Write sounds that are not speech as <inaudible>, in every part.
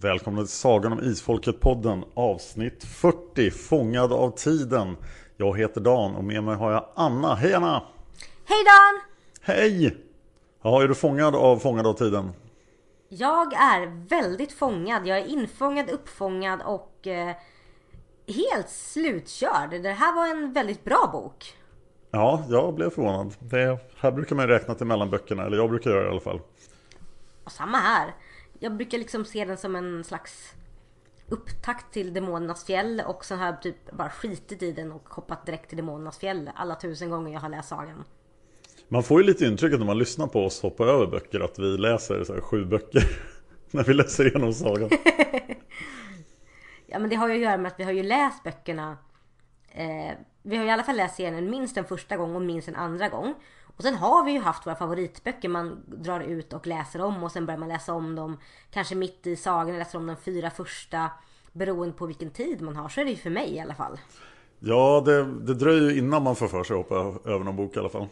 Välkomna till Sagan om Isfolket-podden avsnitt 40 Fångad av tiden. Jag heter Dan och med mig har jag Anna. Hej Anna! Hej Dan! Hej! Ja, är du fångad av Fångad av tiden? Jag är väldigt fångad. Jag är infångad, uppfångad och eh, helt slutkörd. Det här var en väldigt bra bok. Ja, jag blev förvånad. Det, här brukar man räkna till mellanböckerna, eller jag brukar göra det i alla fall. Och samma här. Jag brukar liksom se den som en slags upptakt till Demonernas fjäll och så har jag typ bara skitit i den och hoppat direkt till Demonernas fjäll alla tusen gånger jag har läst sagan. Man får ju lite intrycket när man lyssnar på oss hoppa över böcker att vi läser så sju böcker <laughs> när vi läser igenom sagan. <laughs> ja men det har ju att göra med att vi har ju läst böckerna eh, Vi har i alla fall läst serien minst en första gång och minst en andra gång. Och sen har vi ju haft våra favoritböcker man drar ut och läser om och sen börjar man läsa om dem kanske mitt i sagan, läser om de fyra första beroende på vilken tid man har. Så är det ju för mig i alla fall. Ja, det, det dröjer ju innan man får för sig att hoppa över någon bok i alla fall.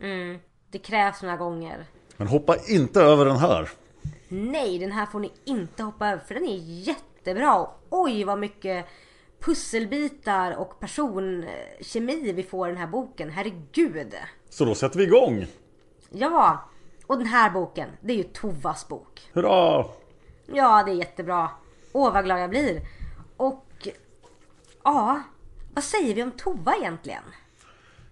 Mm, det krävs några gånger. Men hoppa inte över den här. Nej, den här får ni inte hoppa över för den är jättebra. Oj, vad mycket pusselbitar och personkemi vi får i den här boken. Herregud. Så då sätter vi igång. Ja, och den här boken, det är ju Tovas bok. Hurra! Ja, det är jättebra. Åh, vad glad jag blir. Och ja, vad säger vi om Tova egentligen?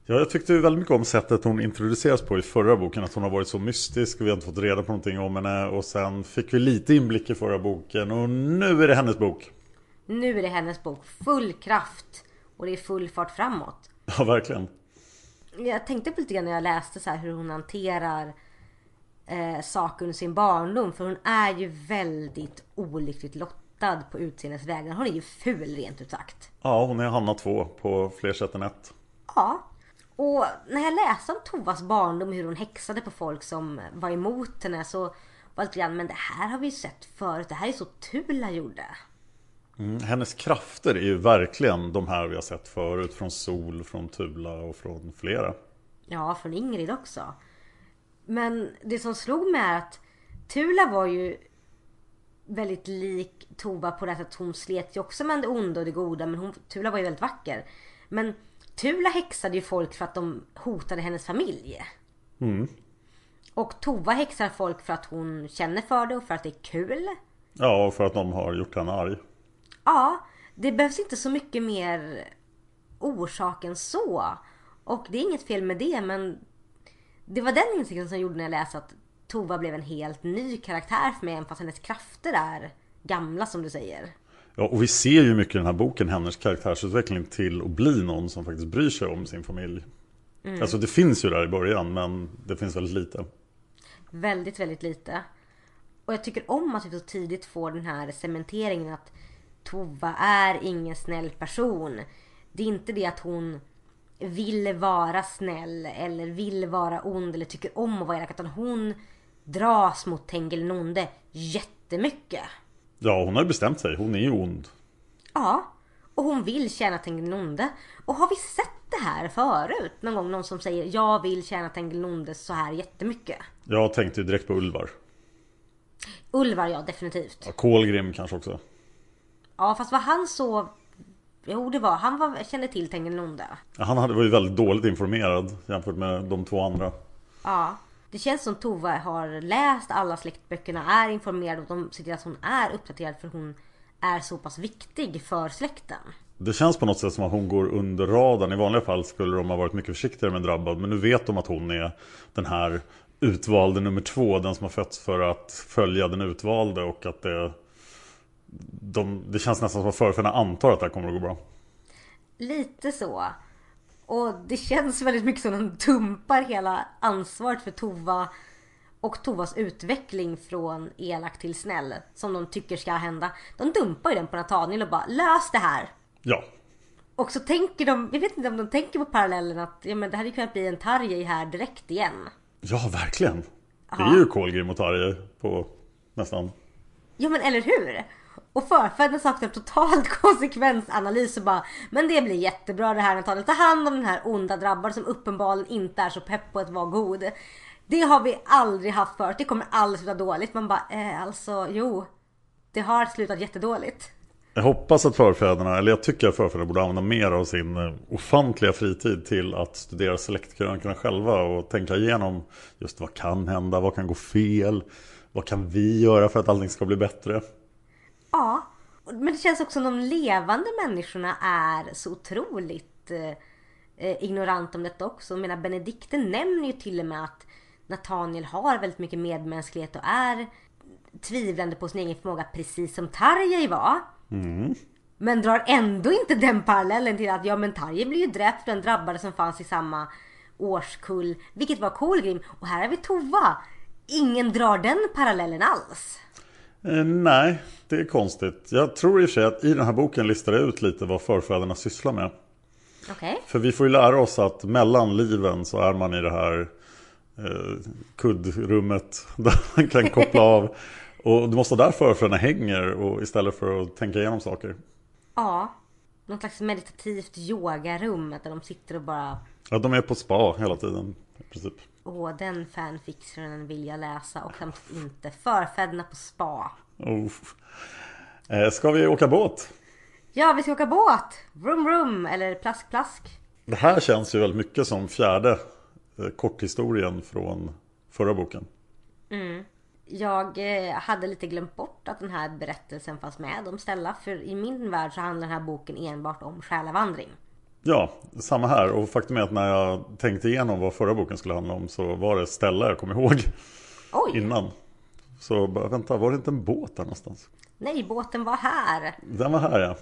Ja, jag tyckte väldigt mycket om sättet hon introduceras på i förra boken. Att hon har varit så mystisk och vi har inte fått reda på någonting om henne. Och sen fick vi lite inblick i förra boken och nu är det hennes bok. Nu är det hennes bok. Full kraft. Och det är full fart framåt. Ja, verkligen. Jag tänkte på lite grann när jag läste så här hur hon hanterar eh, saker under sin barndom. För hon är ju väldigt olyckligt lottad på utseendets vägnar. Hon är ju ful rent ut sagt. Ja, hon är Hanna 2 på fler sätt än ett. Ja. Och när jag läste om Tovas barndom, hur hon häxade på folk som var emot henne så var det lite grann, men det här har vi ju sett förut. Det här är så Tula gjorde. Mm, hennes krafter är ju verkligen de här vi har sett förut. Från Sol, från Tula och från flera. Ja, från Ingrid också. Men det som slog mig är att Tula var ju väldigt lik Tova på det att hon slet ju också med det onda och det goda. Men hon, Tula var ju väldigt vacker. Men Tula häxade ju folk för att de hotade hennes familj. Mm. Och Tova häxar folk för att hon känner för det och för att det är kul. Ja, och för att de har gjort henne arg. Ja, det behövs inte så mycket mer orsak än så. Och det är inget fel med det men det var den insikten som gjorde när jag läste att Tova blev en helt ny karaktär för mig även fast hennes krafter är gamla som du säger. Ja, och vi ser ju mycket i den här boken hennes karaktärsutveckling till att bli någon som faktiskt bryr sig om sin familj. Mm. Alltså det finns ju där i början men det finns väldigt lite. Väldigt, väldigt lite. Och jag tycker om att vi så tidigt får den här cementeringen att Tova är ingen snäll person. Det är inte det att hon vill vara snäll eller vill vara ond eller tycker om att vara elak. Utan hon dras mot Tengilnonde jättemycket. Ja, hon har bestämt sig. Hon är ju ond. Ja, och hon vill tjäna Tengilnonde. Och har vi sett det här förut? Någon gång någon som säger jag vill tjäna Tengilnonde så här jättemycket. Jag tänkte ju direkt på Ulvar. Ulvar ja, definitivt. Ja, Kolgrim kanske också. Ja, fast var han så... Jo, det var. Han var, kände till Tengilnonde. Ja, han hade, var ju väldigt dåligt informerad jämfört med de två andra. Ja. Det känns som Tova har läst alla släktböckerna, är informerad och de ser till att hon är uppdaterad för hon är så pass viktig för släkten. Det känns på något sätt som att hon går under radarn. I vanliga fall skulle de ha varit mycket försiktigare med drabbad. Men nu vet de att hon är den här utvalde nummer två. Den som har fötts för att följa den utvalde. Och att det, de, det känns nästan som att förfäderna antar att det här kommer att gå bra. Lite så. Och det känns väldigt mycket som att de tumpar hela ansvaret för Tova och Tovas utveckling från elak till snäll som de tycker ska hända. De dumpar ju den på Nathaniel och bara lös det här. Ja. Och så tänker de, jag vet inte om de tänker på parallellen att ja, men det hade kunnat bli en Tarjei här direkt igen. Ja, verkligen. Det är ju Kolgrim och Tarjei på nästan. Ja men eller hur? Och förfäderna saknar totalt <laughs> konsekvensanalys och bara Men det blir jättebra det här Nathaniel. Ta hand om den här onda drabbade som uppenbarligen inte är så pepp på att vara god. Det har vi aldrig haft förut. Det kommer aldrig sluta dåligt. Man bara eh, alltså jo. Det har slutat jättedåligt. Jag hoppas att förfäderna, eller jag tycker att förfäderna borde använda mer av sin eh, ofantliga fritid till att studera släktkrönikorna själva och tänka igenom just vad kan hända, vad kan gå fel, vad kan vi göra för att allting ska bli bättre. Ja, men det känns också som de levande människorna är så otroligt eh, eh ignorant om detta också. Menar Benedikte nämner ju till och med att Nathaniel har väldigt mycket medmänsklighet och är tvivlande på sin egen förmåga precis som Tarjei var. Mm. Men drar ändå inte den parallellen till att ja men Tarjei blir ju dräpt för den drabbade som fanns i samma årskull. Vilket var Kolgrim. Och här har vi Tova. Ingen drar den parallellen alls. Eh, nej, det är konstigt. Jag tror i och för sig att i den här boken listar jag ut lite vad förfäderna sysslar med. Okay. För vi får ju lära oss att mellan liven så är man i det här eh, kuddrummet <laughs> där man kan koppla av. Och det måste vara där förfäderna hänger och istället för att tänka igenom saker. Ja, något slags meditativt yogarum där de sitter och bara... Ja, de är på spa hela tiden i princip. Åh, den fanfictionen vill jag läsa och skäms inte. Förfäderna på spa. Oh. Eh, ska vi åka båt? Ja, vi ska åka båt! Vroom vroom, eller plask plask. Det här känns ju väldigt mycket som fjärde eh, korthistorien från förra boken. Mm. Jag eh, hade lite glömt bort att den här berättelsen fanns med om Stella. För i min värld så handlar den här boken enbart om själavandring. Ja, samma här. Och faktum är att när jag tänkte igenom vad förra boken skulle handla om så var det Stella jag kom ihåg Oj. innan. Så bara, vänta, var det inte en båt där någonstans? Nej, båten var här. Den var här ja.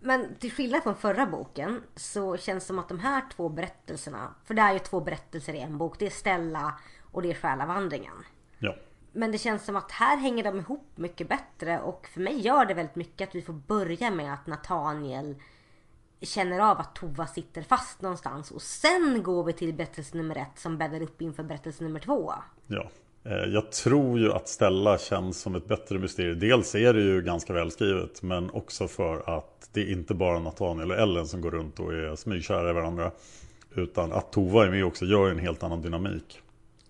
Men till skillnad från förra boken så känns det som att de här två berättelserna, för det är ju två berättelser i en bok. Det är Stella och det är Själavandringen. Ja. Men det känns som att här hänger de ihop mycket bättre och för mig gör det väldigt mycket att vi får börja med att Nathaniel känner av att Tova sitter fast någonstans och sen går vi till berättelse nummer ett som bäddar upp inför berättelse nummer två. Ja. Eh, jag tror ju att Stella känns som ett bättre mysterium. Dels är det ju ganska välskrivet men också för att det är inte bara Nathaniel och Ellen som går runt och är smygkära i varandra. Utan att Tova är med också gör en helt annan dynamik.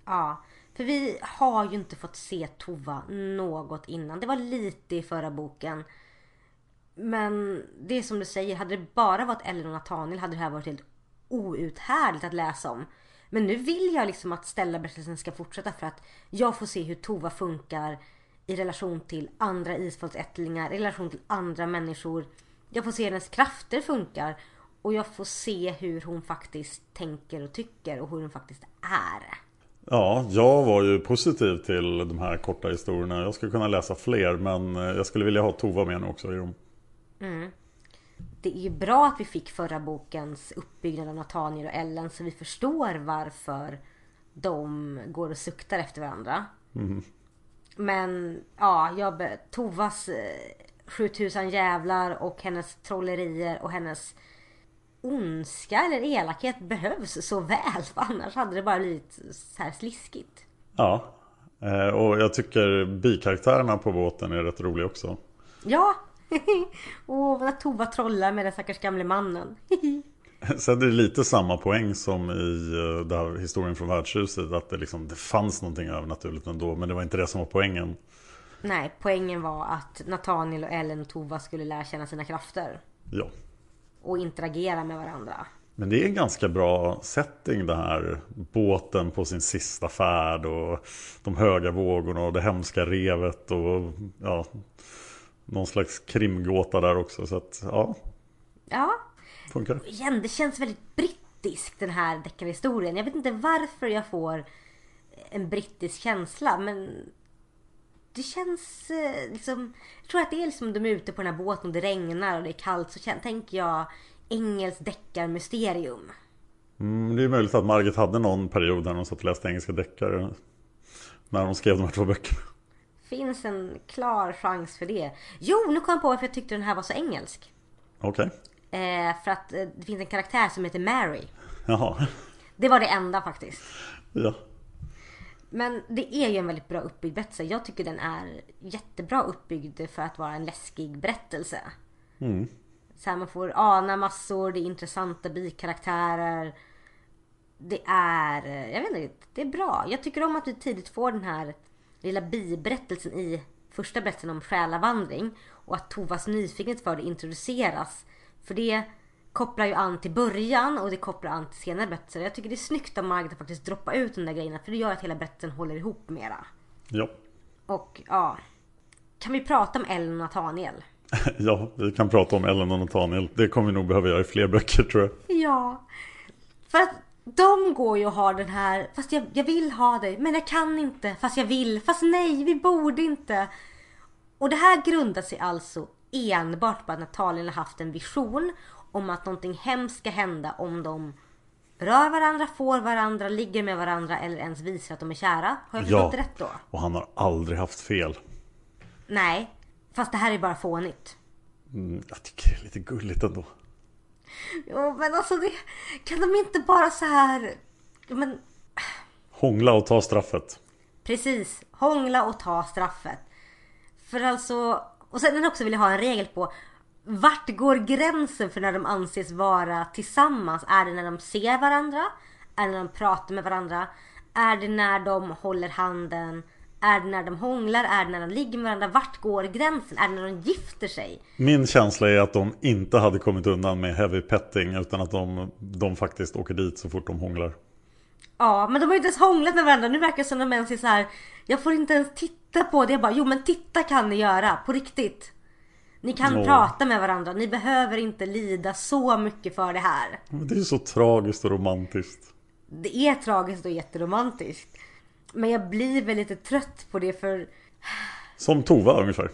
Ja, för vi har ju inte fått se Tova något innan. Det var lite i förra boken. Men det är som du säger, hade det bara varit Ellen och Nathaniel hade det här varit helt outhärdligt att läsa om. Men nu vill jag liksom att Stella-berättelsen ska fortsätta för att jag får se hur Tova funkar i relation till andra isfolksättlingar, i relation till andra människor. Jag får se hur hennes krafter funkar och jag får se hur hon faktiskt tänker och tycker och hur hon faktiskt är. Ja, jag var ju positiv till de här korta historierna. Jag skulle kunna läsa fler men eh, jag skulle vilja ha Tova med nu också i dem. Mm. Det är ju bra att vi fick förra bokens uppbyggnad av Nathaniel och Ellen så vi förstår varför de går och suktar efter varandra. Mm. Men ja, jag, Tovas eh, 7000 jävlar och hennes trollerier och hennes ondska eller elakhet behövs så väl. För annars hade det bara blivit så här sliskigt. Ja, eh, och jag tycker bikaraktärerna på båten är rätt roliga också. Ja! Och när Tova trollar med den stackars gamle mannen. Sen är det lite samma poäng som i eh, det här historien från värdshuset. Att det, liksom, det fanns någonting övernaturligt ändå. Men det var inte det som var poängen. Nej, poängen var att Nathaniel och Ellen och Tova skulle lära känna sina krafter. Ja. Och interagera med varandra. Men det är en ganska bra setting det här. Båten på sin sista färd och de höga vågorna och det hemska revet och ja, någon slags krimgåta där också. Så att ja, Ja, funkar. igen, det känns väldigt brittisk den här deckarhistorien. Jag vet inte varför jag får en brittisk känsla men det känns eh, liksom... Jag tror att det är liksom de är ute på den här båten och det regnar och det är kallt så kän- tänker jag engelskt deckarmysterium. Mm, det är möjligt att Margit hade någon period där hon satt och läste engelska deckare. När hon skrev de här två böckerna. Finns en klar chans för det. Jo, nu kom jag på varför jag tyckte den här var så engelsk. Okej. Eh, för att eh, det finns en karaktär som heter Mary. Jaha. Det var det enda faktiskt. Ja. Men det är ju en väldigt bra uppbyggd berättelse. Jag tycker den är jättebra uppbyggd för att vara en läskig berättelse. Så här, man får ana massor, det är intressanta bikaraktärer. Det är, eh, jag vet inte, det är bra. Jag tycker om att vi tidigt får den här lilla biberättelsen i första berättelsen om själavandring. Och att Tovas nyfikenhet för det introduceras. För det kopplar ju an till början och det kopplar an till senare berättelser. Jag tycker det är snyggt av Margit att faktiskt droppa ut de där grejerna. För det gör att hela berättelsen håller ihop mera. Ja. Och ja. Kan vi prata om Ellen och Nathaniel? <laughs> ja, vi kan prata om Ellen och Nathaniel. Det kommer vi nog behöva göra i fler böcker tror jag. Ja. För att de går ju och har den här, fast jag, jag vill ha dig, men jag kan inte, fast jag vill, fast nej, vi borde inte. Och det här grundar sig alltså enbart på att Nathaniel har haft en vision om att någonting hemskt ska hända om de rör varandra, får varandra, ligger med varandra eller ens visar att de är kära. Har jag förstått det rätt då? och han har aldrig haft fel. Nej, fast det här är bara fånigt. Mm, jag tycker det är lite gulligt ändå. Jo, men alltså det, kan de inte bara så här, men Hångla och ta straffet. Precis, hångla och ta straffet. För alltså, och sen också vill jag ha en regel på vart går gränsen för när de anses vara tillsammans? Är det när de ser varandra? Är det när de pratar med varandra? Är det när de håller handen? Är det när de hånglar? Är det när de ligger med varandra? Vart går gränsen? Är det när de gifter sig? Min känsla är att de inte hade kommit undan med heavy petting utan att de, de faktiskt åker dit så fort de hånglar. Ja, men de har ju inte ens hånglat med varandra. Nu verkar det som de ens är så här. Jag får inte ens titta på det. Jag bara, jo men titta kan ni göra. På riktigt. Ni kan Ja. prata med varandra. Ni behöver inte lida så mycket för det här. Men Det är så tragiskt och romantiskt. Det är tragiskt och jätteromantiskt. Men jag blir väl lite trött på det för... Som Tova ungefär.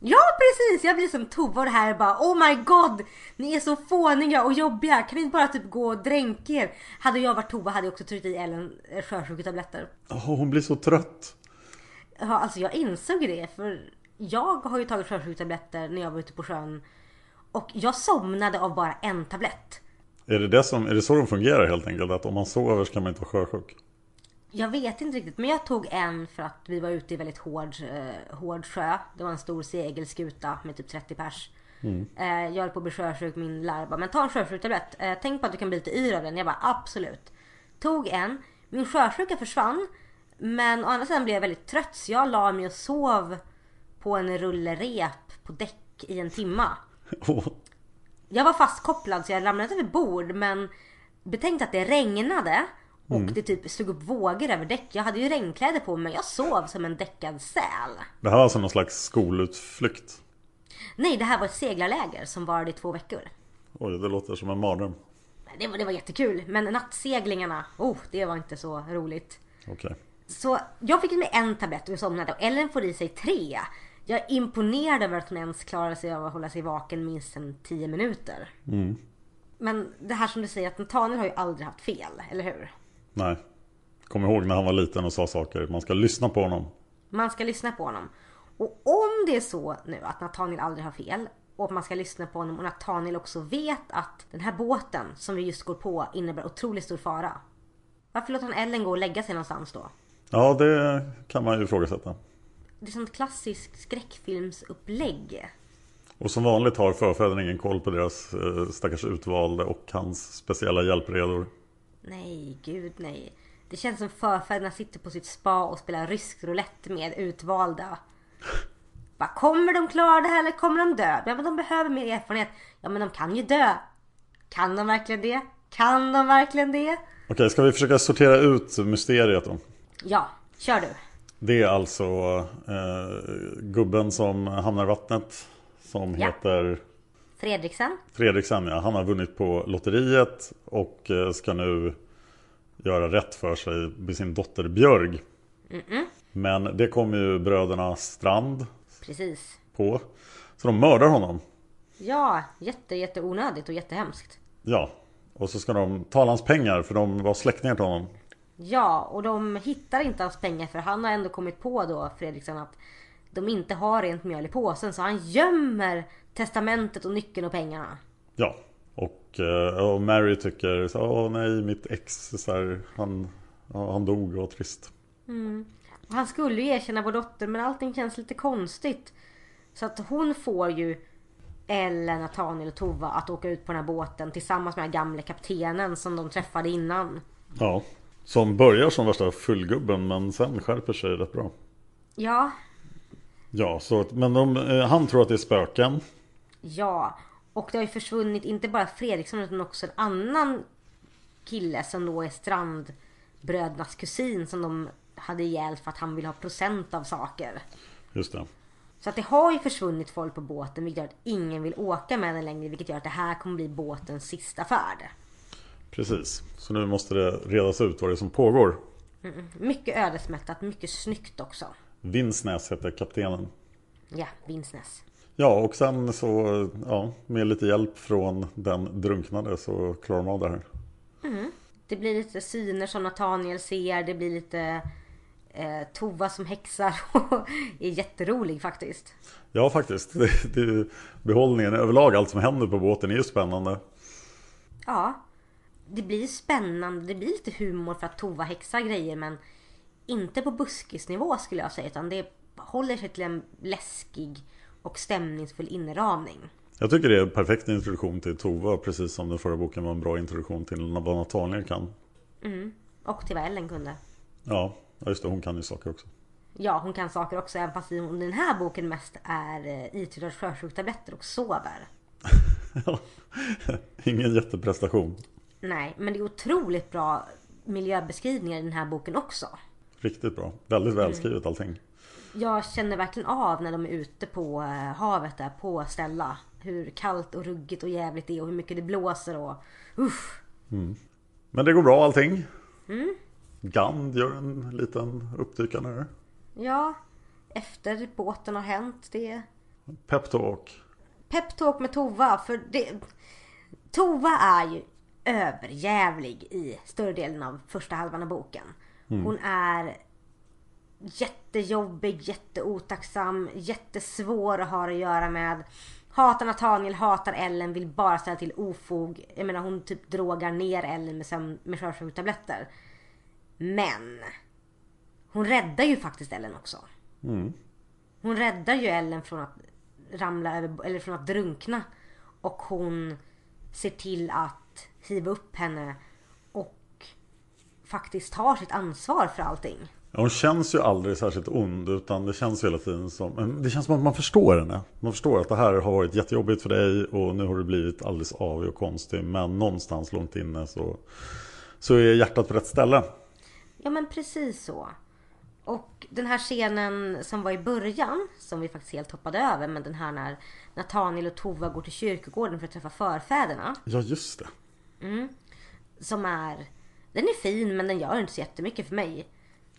Ja precis! Jag blir som Tova och det här är bara Oh my god! Ni är så fåniga och jobbiga. Kan ni inte bara typ gå och dränka er? Hade jag varit Tova hade jag också tryckt i Ellen eh, sjösjuketabletter. Åh, hon blir så trött. Ja, alltså jag insåg det för jag har ju tagit sjösjuketabletter när jag var ute på sjön. Och jag somnade av bara en tablett. Är det, det, som, är det så de fungerar helt enkelt? Att om man sover så kan man inte vara sjösjuk? Jag vet inte riktigt men jag tog en för att vi var ute i väldigt hård, eh, hård sjö. Det var en stor segelskuta med typ 30 pers. Eh, jag höll på att bli sjösjuk, min lärare bara men ta en sjösjuktablett. Eh, tänk på att du kan bli lite yr av den. Jag bara absolut. Tog en. Min sjösjuka försvann. Men å andra sidan blev jag väldigt trött så jag la mig och sov på en rulle rep på däck i en timma. <laughs> Åh, Jag var fastkopplad så jag ramlade inte över bord men betänk att det regnade och det typ slog upp vågor över däck. Jag hade ju regnkläder på mig men jag sov som en däckad säl. det här var alltså någon slags skolutflykt. Nej, det här var ett seglarläger som varade i två veckor. Oj, det låter som en mardröm. Det var, det var jättekul men nattseglingarna, oh det var inte så roligt. Okej. Så jag fick mig en tablett och somnade och Ellen får i sig tre. Jag är imponerad över att hon ens klarar sig av att hålla sig vaken minst en tio minuter. Men det här som du säger att Nathaniel har ju aldrig haft fel, eller hur? Nej. Kom ihåg när han var liten och sa saker. Man ska lyssna på honom. Man ska lyssna på honom. Och om det är så nu att Nathaniel aldrig har fel. och att man ska lyssna på honom och Nathaniel också vet att den här båten som vi just går på innebär otroligt stor fara. Varför låter han Ellen gå och lägga sig någonstans då? Ja, det kan man ju ifrågasätta. Det är sånt klassiskt skräckfilmsupplägg. Och som vanligt har förfäderna ingen koll på deras eh, stackars utvalde och hans speciella hjälpredor. Nej, gud nej. Det känns som förfäderna sitter på sitt spa och spelar rysk roulette med utvalda. Bara, kommer de klara det här eller kommer de dö? Ja men de behöver mer erfarenhet. Ja men de kan ju dö. Kan de verkligen det? Kan de verkligen det? Okej, ska vi försöka sortera ut mysteriet då? Ja, kör du. Det är alltså eh, gubben som hamnar i vattnet. Som Ja. heter Fredriksen. Fredriksen. Ja. Han har vunnit på lotteriet och eh, ska nu göra rätt för sig med sin dotter Björg. Men det kommer ju bröderna Strand Precis. på. Så de mördar honom. Ja, jätte, jätte onödigt och jättehemskt. Ja. Och så ska de ta hans pengar för de var släktingar till honom. Ja, och de hittar inte hans pengar för han har ändå kommit på då, Fredriksson, att de inte har rent mjöl i påsen. Så han gömmer testamentet och nyckeln och pengarna. Ja. Och, eh, och Mary tycker så, Åh nej, mitt ex, så här, han, han dog och trist. Och han skulle ju erkänna vår dotter men allting känns lite konstigt. Så att hon får ju Ellen, Nathaniel och Tova att åka ut på den här båten tillsammans med den gamle kaptenen som de träffade innan. Ja. Som börjar som värsta fullgubben men sen skärper sig rätt bra. Ja, Ja, så, men de, eh, han tror att det är spöken. Ja. Och det har ju försvunnit inte bara Fredriksson utan också en annan kille som då är Strandbrödernas kusin som de hade ihjäl för att han vill ha procent av saker. Just det. Så att det har ju försvunnit folk på båten vilket gör att ingen vill åka med den längre vilket gör att det här kommer bli båtens sista färd. Precis. Så nu måste det redas ut vad det är som pågår. Mycket ödesmättat, mycket snyggt också. Vinsnäs heter kaptenen. Ja, Vinsnäs. Ja, och sen så, ja, med lite hjälp från den drunknade så klarar de av det här. Det blir lite syner som Nathaniel ser, det blir lite eh, Tova som häxar <laughs> och är jätterolig faktiskt. Ja, faktiskt. Det, det, behållningen överlag, allt som händer på båten är ju spännande. Ja, det blir spännande, det blir lite humor för att Tova häxar grejer men inte på buskisnivå skulle jag säga utan det håller sig till en läskig och stämningsfull inramning. Jag tycker det är en perfekt introduktion till Tova, precis som den förra boken var en bra introduktion till vad Nathaniel kan. Och till vad Ellen kunde. Ja, just det, hon kan ju saker också. Ja, hon kan saker också även fast hon i den här boken mest är eh, itrydd av sjösjuktabletter och sover. <laughs> <laughs> Ingen jätteprestation. Nej, men det är otroligt bra miljöbeskrivningar i den här boken också. Riktigt bra. Väldigt välskrivet allting. Jag känner verkligen av när de är ute på eh, havet där på Stella. Hur kallt och ruggigt och jävligt det är och hur mycket det blåser och usch. Men det går bra allting. Gand gör en liten uppdykande här. Ja, efter båten har hänt det. Peptalk. Peptalk med Tova för det... Tova är ju överjävlig i större delen av första halvan av boken. Hon är jättejobbig, jätteotacksam, jättesvår att ha att göra med. Hatar Nathaniel, hatar Ellen, vill bara ställa till ofog. Jag menar hon typ drogar ner Ellen med, sömn- med sjösjuktabletter. Men hon räddar ju faktiskt Ellen också. Hon räddar ju Ellen från att ramla över, eller från att drunkna. Och hon ser till att hiva upp henne och faktiskt tar sitt ansvar för allting. Ja, Hon känns ju aldrig särskilt ond utan det känns hela tiden som Det känns som att man förstår henne Man förstår att det här har varit jättejobbigt för dig och nu har du blivit alldeles avig och konstig Men någonstans långt inne så Så är hjärtat på rätt ställe Ja men precis så. Och den här scenen som var i början, som vi faktiskt helt hoppade över, men den här när Nathaniel och Tova går till kyrkogården för att träffa förfäderna. Ja just det Som är, den är fin men den gör inte så jättemycket för mig.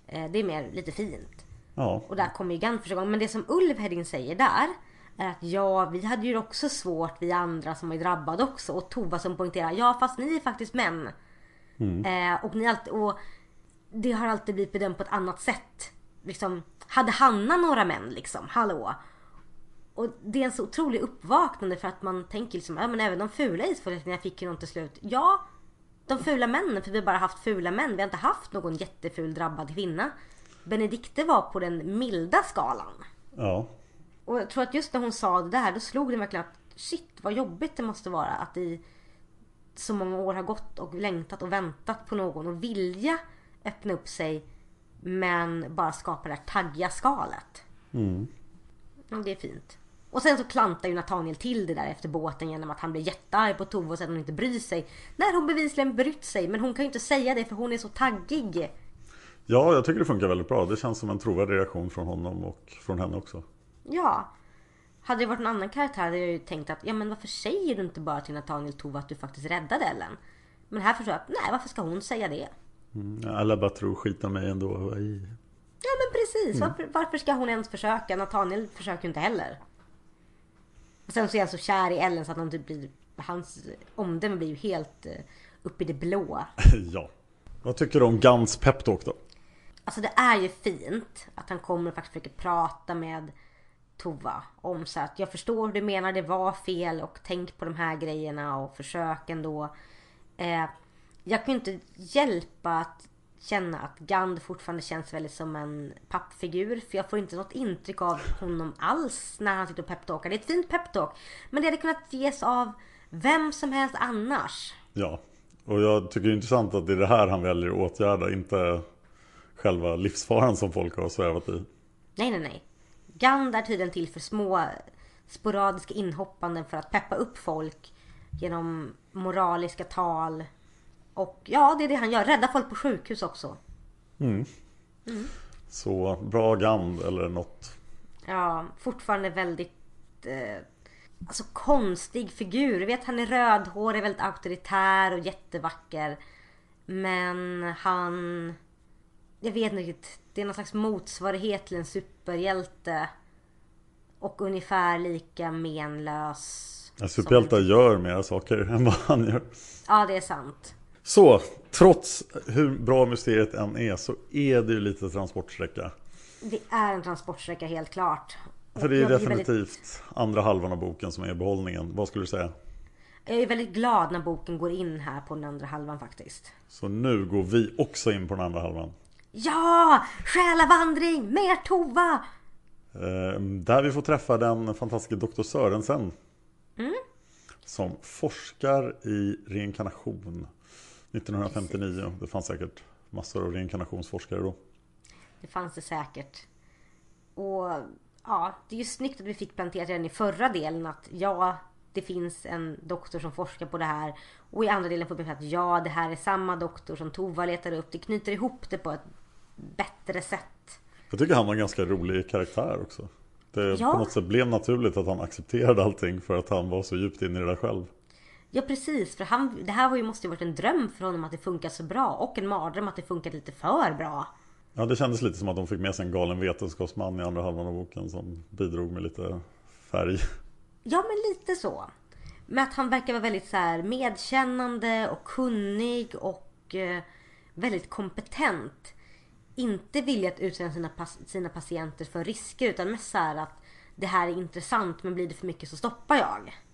Eh, Det är mer lite fint. Ja Och där kommer ju Gant första gången. Men det som Ulf Hedin säger där är att ja, vi hade ju också svårt, vi andra som var drabbade också. Och Tova som poängterar, ja fast ni är faktiskt män. Eh, och, ni alltid, och det har alltid blivit bedömt på ett annat sätt. Liksom, hade Hanna några män liksom? Hallå? Och det är en så otrolig uppvaknande för att man tänker liksom, ja men även de fula isfolkningarna fick ju något till slut. Ja, de fula männen, för vi har bara haft fula män. Vi har inte haft någon jätteful drabbad kvinna. Benedikte var på den milda skalan. Ja. Och jag tror att just när hon sa det där, då slog det verkligen att shit vad jobbigt det måste vara att i så många år har gått och längtat och väntat på någon och vilja öppna upp sig men bara skapa det här taggiga skalet. Mm. Det är fint. Och sen så klantar ju Nathaniel till det där efter båten genom att han blir jättearg på Tove och säger att hon inte bryr sig. När hon bevisligen brytt sig men hon kan ju inte säga det för hon är så taggig. Ja, jag tycker det funkar väldigt bra. Det känns som en trovärdig reaktion från honom och från henne också. Ja. Hade det varit en annan karaktär hade jag ju tänkt att ja men varför säger du inte bara till Nathaniel Tove att du faktiskt räddade Ellen? Men här förstår jag att nej varför ska hon säga det? Mm, alla bara tror skit om mig ändå. Ja men precis. Varför, varför ska hon ens försöka? Nathaniel försöker ju inte heller. Och sen så är han så kär i Ellen så att han typ blir... Hans omdöme blir ju helt uh, upp i det blå. <laughs> ja. Vad tycker du om Gans peptalk då? Alltså det är ju fint att han kommer och faktiskt försöker prata med Tova om så att jag förstår hur du menar det var fel och tänk på de här grejerna och försök ändå. Eh, jag kan ju inte hjälpa att känna att Gand fortfarande känns väldigt som en pappfigur. För jag får inte något intryck av honom alls när han sitter och peptalkar. Det är ett fint peptalk. Men det hade kunnat ges av vem som helst annars. Ja, och jag tycker det är intressant att det är det här han väljer att åtgärda. Inte själva livsfaran som folk har svävat i. Nej, nej, nej. Gand är tydligen till för små sporadiska inhoppanden för att peppa upp folk genom moraliska tal. Och ja, det är det han gör. Rädda folk på sjukhus också. Mm. Så bra Gand eller något. Ja, fortfarande väldigt eh, alltså konstig figur. Du vet han är rödhårig, väldigt auktoritär och jättevacker. Men han... Jag vet inte riktigt. Det är någon slags motsvarighet till en superhjälte. Och ungefär lika menlös. Ja, superhjältar gör mer saker <laughs> än vad han gör. Ja, det är sant. Så, trots hur bra mysteriet än är så är det ju lite transportsträcka. Det är en transportsträcka helt klart. För det är definitivt väldigt- andra halvan av boken som är behållningen. Vad skulle du säga? Jag är väldigt glad när boken går in här på den andra halvan faktiskt. Så nu går vi också in på den andra halvan. Ja! Själavandring! Mer Tova! Eh, där vi får träffa den fantastiska Dr. Sörensen. Som forskar i reinkarnation. 1959. Det fanns säkert massor av reinkarnationsforskare då. Det fanns det säkert. Och ja, det är ju snyggt att vi fick planterat redan i förra delen att ja, det finns en doktor som forskar på det här. Och i andra delen får vi att ja, det här är samma doktor som Tova letar upp. Det knyter ihop det på ett bättre sätt. Jag tycker han var en ganska rolig karaktär också. Det Ja. på något sätt blev naturligt att han accepterade allting för att han var så djupt inne i det där själv. Ja precis, för han, det här var ju, måste ju varit en dröm för honom att det funkar så bra. Och en mardröm att det funkar lite för bra. Ja, det kändes lite som att de fick med sig en galen vetenskapsman i andra halvan av boken som bidrog med lite färg. Ja men lite så. Men att han verkar vara väldigt så här medkännande och kunnig och eh, väldigt kompetent. Inte vilja att utsätta sina, sina patienter för risker utan mest så här att det här är intressant men blir det för mycket så stoppar jag.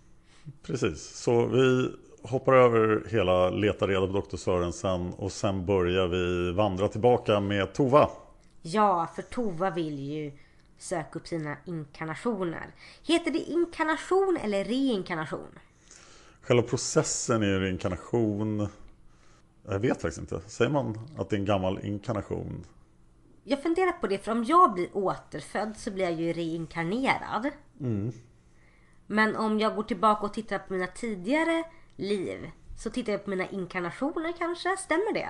Precis, så vi hoppar över hela leta reda på Dr. Sörensen och sen börjar vi vandra tillbaka med Tova. Ja, för Tova vill ju söka upp sina inkarnationer. Heter det inkarnation eller reinkarnation? Själva processen är ju reinkarnation. Jag vet faktiskt inte. Säger man att det är en gammal inkarnation? Jag funderar på det, för om jag blir återfödd så blir jag ju reinkarnerad. Men om jag går tillbaka och tittar på mina tidigare liv så tittar jag på mina inkarnationer kanske, stämmer det?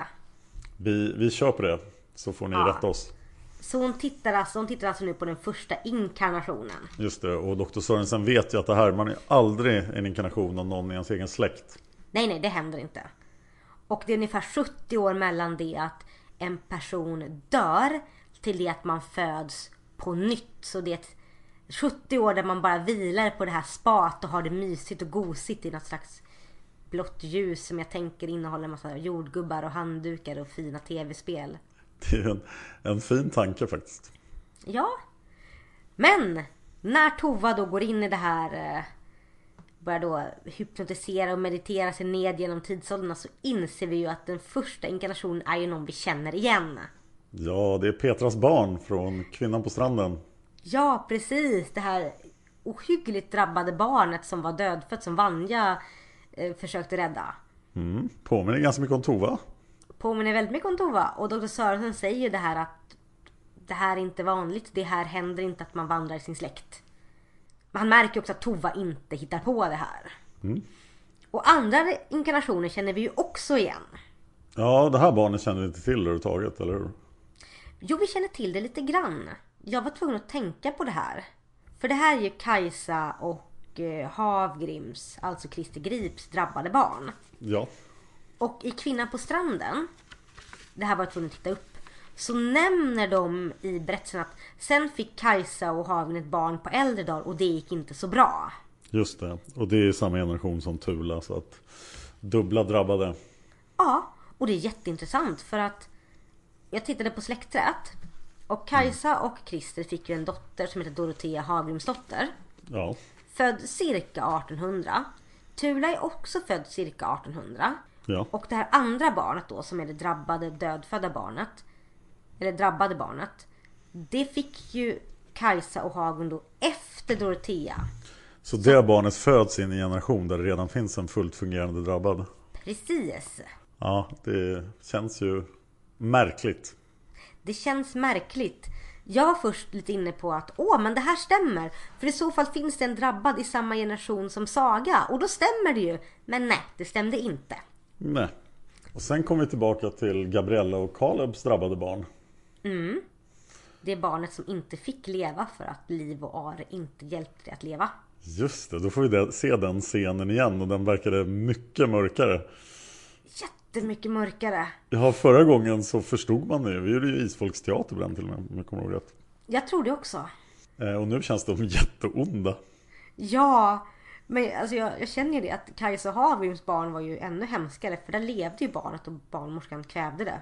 Vi, vi kör på det, så får ni Ja. rätta oss. Så hon tittar, alltså, hon tittar alltså nu på den första inkarnationen. Just det, och Dr. Sörensen vet ju att det här, man är aldrig en inkarnation av någon i ens egen släkt. Nej, nej, det händer inte. Och det är ungefär 70 år mellan det att en person dör till det att man föds på nytt. Så det är ett 70 år där man bara vilar på det här spat och har det mysigt och gosigt i något slags blått ljus som jag tänker innehåller en massa jordgubbar och handdukar och fina tv-spel. <laughs> Det är en, en fin tanke faktiskt. Ja. Men När Tova då går in i det här eh, börjar då hypnotisera och meditera sig ned genom tidsåldrarna så inser vi ju att den första inkarnationen är ju någon vi känner igen. Ja, det är Petras barn från Kvinnan på stranden. Ja, precis. Det här ohyggligt drabbade barnet som var dödfött som Vanja eh, försökte rädda. Mm. Påminner ganska mycket om Tova. Påminner väldigt mycket om Tova. Och Dr. Sörensen säger ju det här att det här är inte vanligt. Det här händer inte att man vandrar i sin släkt. Men han märker också att Tova inte hittar på det här. Och andra inkarnationer känner vi ju också igen. Ja, det här barnet känner vi inte till överhuvudtaget, eller hur? Jo, vi känner till det lite grann. Jag var tvungen att tänka på det här. För det här är ju Kajsa och eh, Havgrims, alltså Christer Grips drabbade barn. Ja. Och i Kvinnan på stranden, det här var jag tvungen att titta upp, så nämner de i berättelsen att sen fick Kajsa och Havgrim ett barn på äldre dagar och det gick inte så bra. Just det. Och det är samma generation som Tula, så att dubbla drabbade. Ja, och det är jätteintressant för att jag tittade på släktträet och Kajsa och Christer fick ju en dotter som heter Dorotea Havgrimsdotter. Ja. Född cirka 1800. Tula är också född cirka 1800. Ja. Och det här andra barnet då som är det drabbade dödfödda barnet. Eller drabbade barnet. Det fick ju Kajsa och Hagen då efter Dorotea. Så det barnet föds in i en generation där det redan finns en fullt fungerande drabbad. Precis. Ja, det känns ju märkligt. Det känns märkligt. Jag var först lite inne på att åh, men det här stämmer. För i så fall finns det en drabbad i samma generation som Saga. Och då stämmer det ju. Men nej, det stämde inte. Nej. Och sen kommer vi tillbaka till Gabriella och Kalebs drabbade barn. Det är barnet som inte fick leva för att Liv och Are inte hjälpte det att leva. Just det, då får vi det- se den scenen igen och den verkade mycket mörkare. Jättemycket mörkare. Ja, förra gången så förstod man det. Vi gjorde ju isfolksteater på den till och med, om jag kommer ihåg rätt. Jag tror det också. Eh, Och nu känns de jätteonda. Ja, men alltså jag, jag känner ju det att Kajsa och Havgrims barn var ju ännu hemskare. För där levde ju barnet och barnmorskan kvävde det.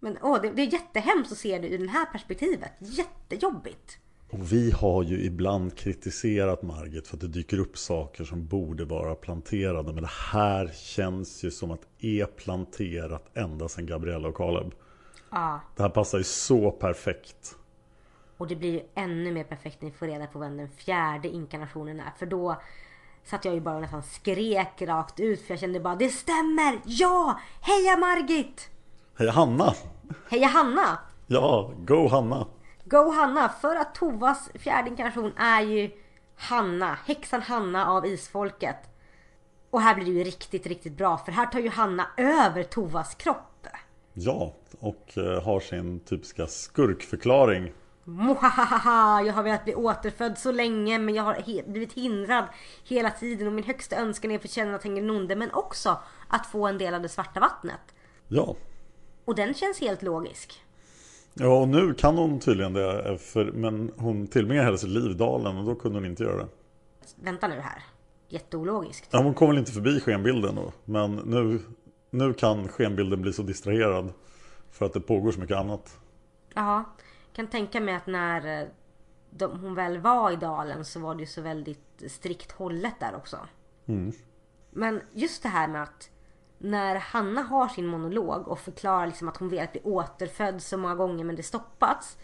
Men åh, det, det är jättehemskt att se det ur det här perspektivet. Jättejobbigt. Och vi har ju ibland kritiserat Margit för att det dyker upp saker som borde vara planterade. Men det här känns ju som att är planterat ända sedan Gabriella och Kaleb. Ja, Det här passar ju så perfekt. och det blir ju ännu mer perfekt när vi får reda på vem den fjärde inkarnationen är. För då satt jag ju bara och nästan skrek rakt ut. För jag kände bara, det stämmer! Ja! Heja Margit! Hej Hanna! Heja Hanna! Ja, go Hanna! Go Hanna! För att Tovas fjärde inkarnation är ju Hanna, häxan Hanna av isfolket. Och här blir det ju riktigt, riktigt bra för här tar ju Hanna över Tovas kropp. Ja, och eh, har sin typiska skurkförklaring. Mohahaha, jag har velat bli återfödd så länge men jag har he- blivit hindrad hela tiden och min högsta önskan är att få känna Tengen Nonde men också att få en del av det svarta vattnet. Ja. Och den känns helt logisk. Ja, och nu kan hon tydligen det. För, men hon tillbringar hela sitt liv dalen och då kunde hon inte göra det. Vänta nu här. Jätteologiskt. Ja, hon kom väl inte förbi skenbilden då. Men nu, nu kan skenbilden bli så distraherad. För att det pågår så mycket annat. Ja, kan tänka mig att när eh, de, hon väl var i dalen så var det ju så väldigt strikt hållet där också. Men just det här med att när Hanna har sin monolog och förklarar liksom att hon velat bli återfödd så många gånger men det stoppats.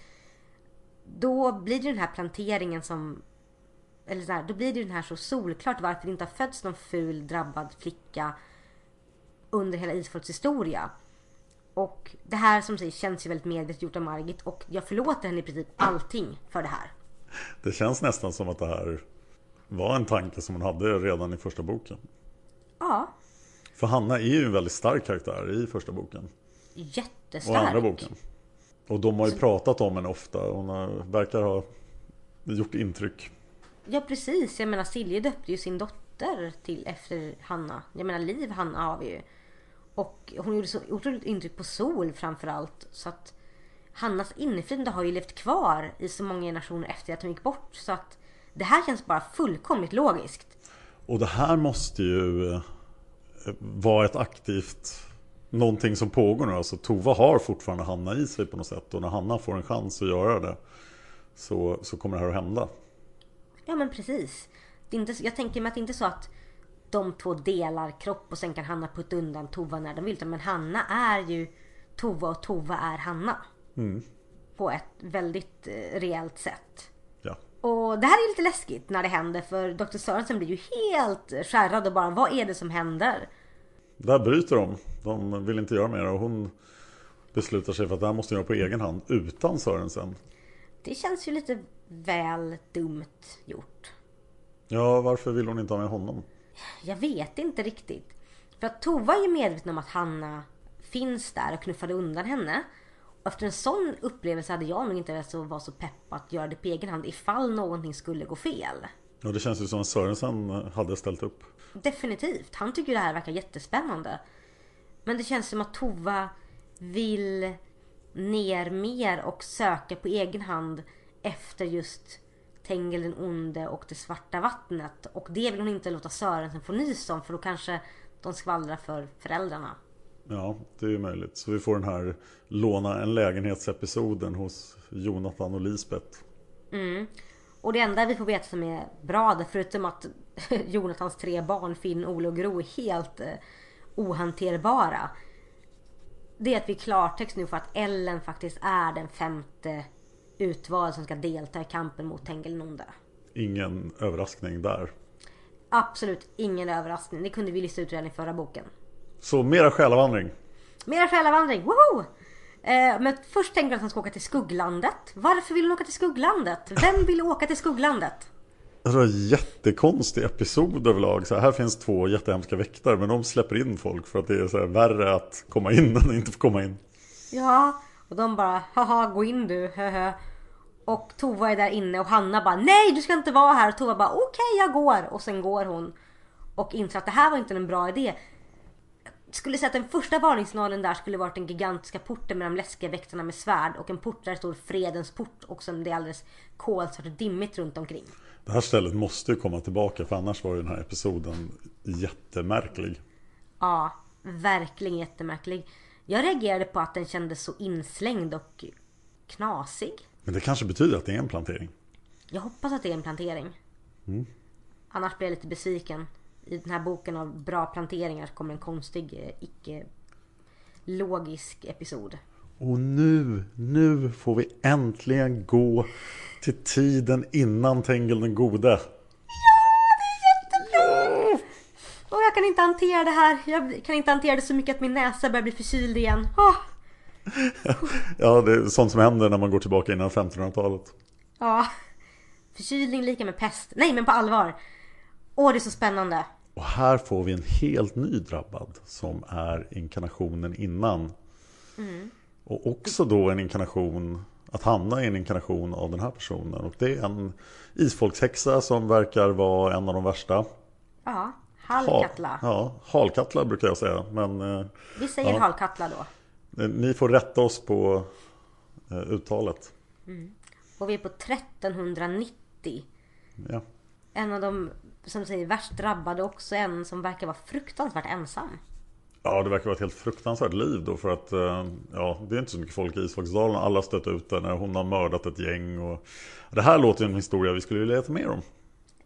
Då blir det den här planteringen som eller så här, då blir det den här så solklart varför det inte har fötts någon ful drabbad flicka under hela Isfolks historia. Och det här som sägs känns ju väldigt medvetet gjort av Margit och jag förlåter henne i princip allting för det här. Det känns nästan som att det här var en tanke som hon hade redan i första boken. Ja, För Hanna är ju en väldigt stark karaktär i första boken. Och jättestark. andra boken. Och de har ju pratat om henne ofta. Hon har, verkar ha gjort intryck. Ja precis, jag menar Silje döpte ju sin dotter till efter Hanna. Jag menar Liv Hanna har vi ju. Och hon gjorde så otroligt intryck på Sol framförallt. Så att Hannas inflytande har ju levt kvar i så många generationer efter att hon gick bort. Så att det här känns bara fullkomligt logiskt. Och det här måste ju vara ett aktivt Någonting som pågår nu. Alltså Tova har fortfarande Hanna i sig på något sätt. Och när Hanna får en chans att göra det Så, så kommer det här att hända. Ja men precis. Det är inte, jag tänker mig att det inte är så att de två delar kropp och sen kan Hanna putta undan Tova när de vill. Men Hanna är ju Tova och Tova är Hanna. Mm. På ett väldigt eh, rejält sätt. Och det här är lite läskigt när det händer för Dr. Sörensen blir ju helt skärrad och bara vad är det som händer? Där bryter de. De vill inte göra mer och hon beslutar sig för att det här måste göra på egen hand utan Sörensen. Det känns ju lite väl dumt gjort. Ja, varför vill hon inte ha med honom? Jag vet inte riktigt. För att Tova är ju medveten om att Hanna finns där och knuffade undan henne. Efter en sån upplevelse hade jag nog inte velat vara så pepp att göra det på egen hand ifall någonting skulle gå fel. Ja, det känns ju som att Sörensen hade ställt upp. Definitivt. Han tycker det här verkar jättespännande. Men det känns som att Tova vill ner mer och söka på egen hand efter just Tengel den onde och det svarta vattnet. Och det vill hon inte låta Sörensen få nys om för då kanske de skvallrar för föräldrarna. Ja, det är ju möjligt. Så vi får den här låna en lägenhetsepisoden hos Jonathan och Lisbeth. Mm. Och det enda vi får veta som är bra där, förutom att <laughs> Jonathans tre barn, Finn, Ole och Gro, är helt eh, ohanterbara. Det är att vi klartext nu får att Ellen faktiskt är den femte utvald som ska delta i kampen mot Tengil Ingen överraskning där. Absolut ingen överraskning. Det kunde vi lista ut redan i förra boken. Så mera själavandring. Mera själavandring, woho! Eh, men först tänkte jag att han ska åka till Skugglandet. Varför vill hon åka till Skugglandet? Vem vill åka till Skugglandet? Alltså, jättekonstig episod överlag. Så här finns två jättehemska väktare men de släpper in folk för att det är så här värre att komma in än att inte få komma in. Ja, och de bara haha gå in du, höhö. Och Tova är där inne och Hanna bara nej du ska inte vara här. Och Tova bara okej okay, jag går. Och sen går hon. Och inser att det här var inte en bra idé. Skulle säga att den första varningssignalen där skulle varit den gigantiska porten med de läskiga väktarna med svärd. Och en port där det står fredens port och som det är alldeles kolsvart och dimmigt runt omkring. Det här stället måste ju komma tillbaka för annars var ju den här episoden jättemärklig. Ja, verkligen jättemärklig. Jag reagerade på att den kändes så inslängd och knasig. Men det kanske betyder att det är en plantering. Jag hoppas att det är en plantering. Mm. Annars blir jag lite besviken. I den här boken av bra planteringar kommer en konstig, eh, icke logisk episod. Och nu, nu får vi äntligen gå till tiden innan Tengel den gode. Ja, det är jättebra! Och jag kan inte hantera det här. Jag kan inte hantera det så mycket att min näsa börjar bli förkyld igen. Oh. ja, det är sånt som händer när man går tillbaka innan 1500-talet. Ja. Förkylning lika med pest. Nej, men på allvar. Åh, det är så spännande. Och här får vi en helt ny drabbad som är inkarnationen innan. Mm. Och också då en inkarnation, att Hanna är en inkarnation av den här personen. Och det är en isfolkshäxa som verkar vara en av de värsta. Ja, halkattla. Ha, ja, halkattla brukar jag säga. Men, eh, vi säger ja. halkattla då. Eh, ni får rätta oss på eh, uttalet. Mm. Och vi är på 1390. Ja. En av de som säger värst drabbade också en som verkar vara fruktansvärt ensam. Ja, det verkar vara ett helt fruktansvärt liv då för att eh, ja, det är inte så mycket folk i Isfolksdalen. Alla stött ut där när hon har mördat ett gäng. Och... Det här låter ju en historia vi skulle vilja veta mer om.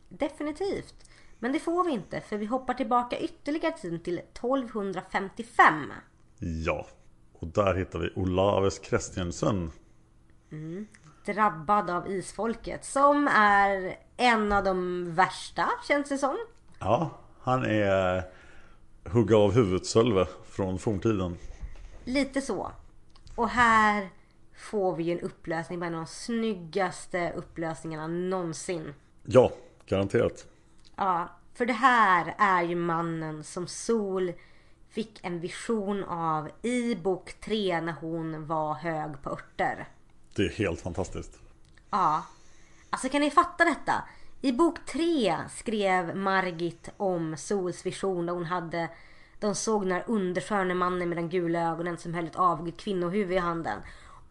Definitivt. Men det får vi inte för vi hoppar tillbaka ytterligare tiden till 1255. Ja, och där hittar vi Olaves Kristiansen. Mm. Drabbad av isfolket som är en av de värsta känns det som. Ja, han är hugga av huvudet Sölve från forntiden. Lite så. Och här får vi ju en upplösning, av de snyggaste upplösningarna någonsin. Ja, garanterat. Ja, för det här är ju mannen som Sol fick en vision av i bok 3 när hon var hög på örter. Det är helt fantastiskt. Ja. Alltså kan ni fatta detta? I bok 3 skrev Margit om Sols vision där hon hade de såg den här undersköne mannen med den gula ögonen som höll ett avigt kvinnohuvud i handen.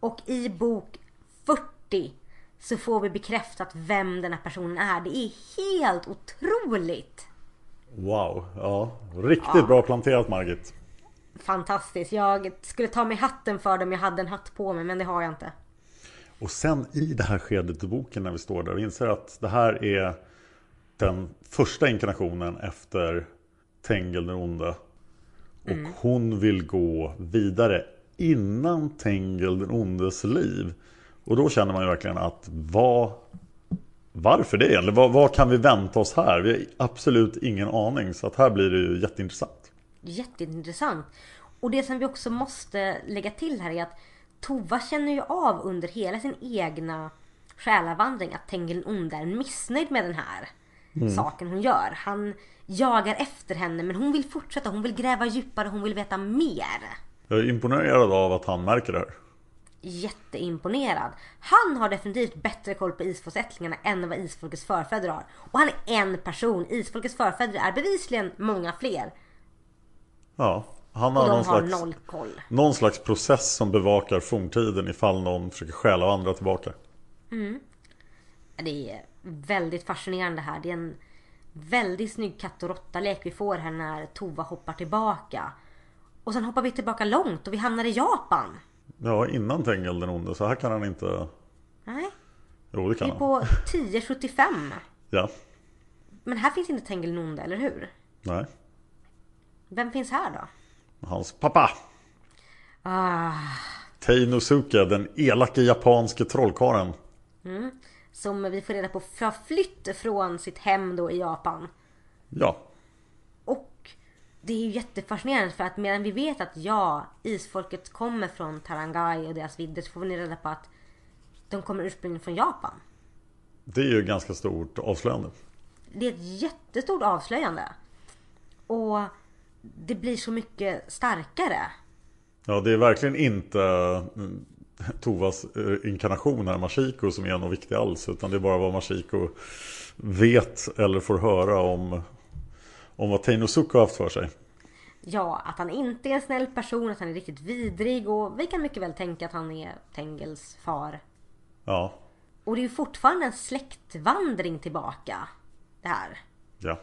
Och i bok 40 så får vi bekräftat vem den här personen är. Det är helt otroligt! Wow, ja. Riktigt ja. bra planterat Margit. Fantastiskt. Jag skulle ta mig hatten för dem jag hade en hatt på mig men det har jag inte. Och sen i det här skedet i boken när vi står där och inser att det här är den första inkarnationen efter Tengel den onde. Och Mm. hon vill gå vidare innan Tengel den ondes liv. Och då känner man ju verkligen att vad, varför det? Eller vad, vad kan vi vänta oss här? Vi har absolut ingen aning. Så att här blir det ju jätteintressant. Jätteintressant. Och det som vi också måste lägga till här är att Tova känner ju av under hela sin egna själavandring att Tengil onde är missnöjd med den här saken hon gör. Han jagar efter henne men hon vill fortsätta, hon vill gräva djupare, hon vill veta mer. Jag är imponerad av att han märker det här. Jätteimponerad. Han har definitivt bättre koll på isfolksättlingarna än vad isfolkets förfäder har. Och han är en person. Isfolkets förfäder är bevisligen många fler. Ja, han Och har de någon har slags, noll koll. någon slags process som bevakar forntiden ifall någon försöker stjäla andra tillbaka. Det är väldigt fascinerande här. Det är en väldigt snygg katt och råtta-lek vi får här när Tova hoppar tillbaka. Och sen hoppar vi tillbaka långt och vi hamnar i Japan. Ja, innan Tengel den onde. Så här kan han inte... Nej, Jo, det vi kan är han. på 1075. Ja, Men här finns inte Tengil Nonde, eller hur? nej. Vem finns här då? Hans pappa. Ah, Teinosuke, den elake japanske trollkarlen. som vi får reda på har flytt från sitt hem då i Japan. Ja, Och det är ju jättefascinerande för att medan vi vet att ja, isfolket kommer från Tarangai och deras vidder så får vi reda på att de kommer ursprungligen från Japan. det är ju ganska stort avslöjande. Det är ett jättestort avslöjande. Och det blir så mycket starkare. Ja, det är verkligen inte mm, Tovas eh, inkarnation här, Mashiko, som är något viktigt alls. Utan det är bara vad Mashiko vet eller får höra om, om vad Teinosuke har haft för sig. Ja, att han inte är en snäll person, att han är riktigt vidrig och vi kan mycket väl tänka att han är Tengels far. Ja, Och det är ju fortfarande en släktvandring tillbaka. Det här. ja.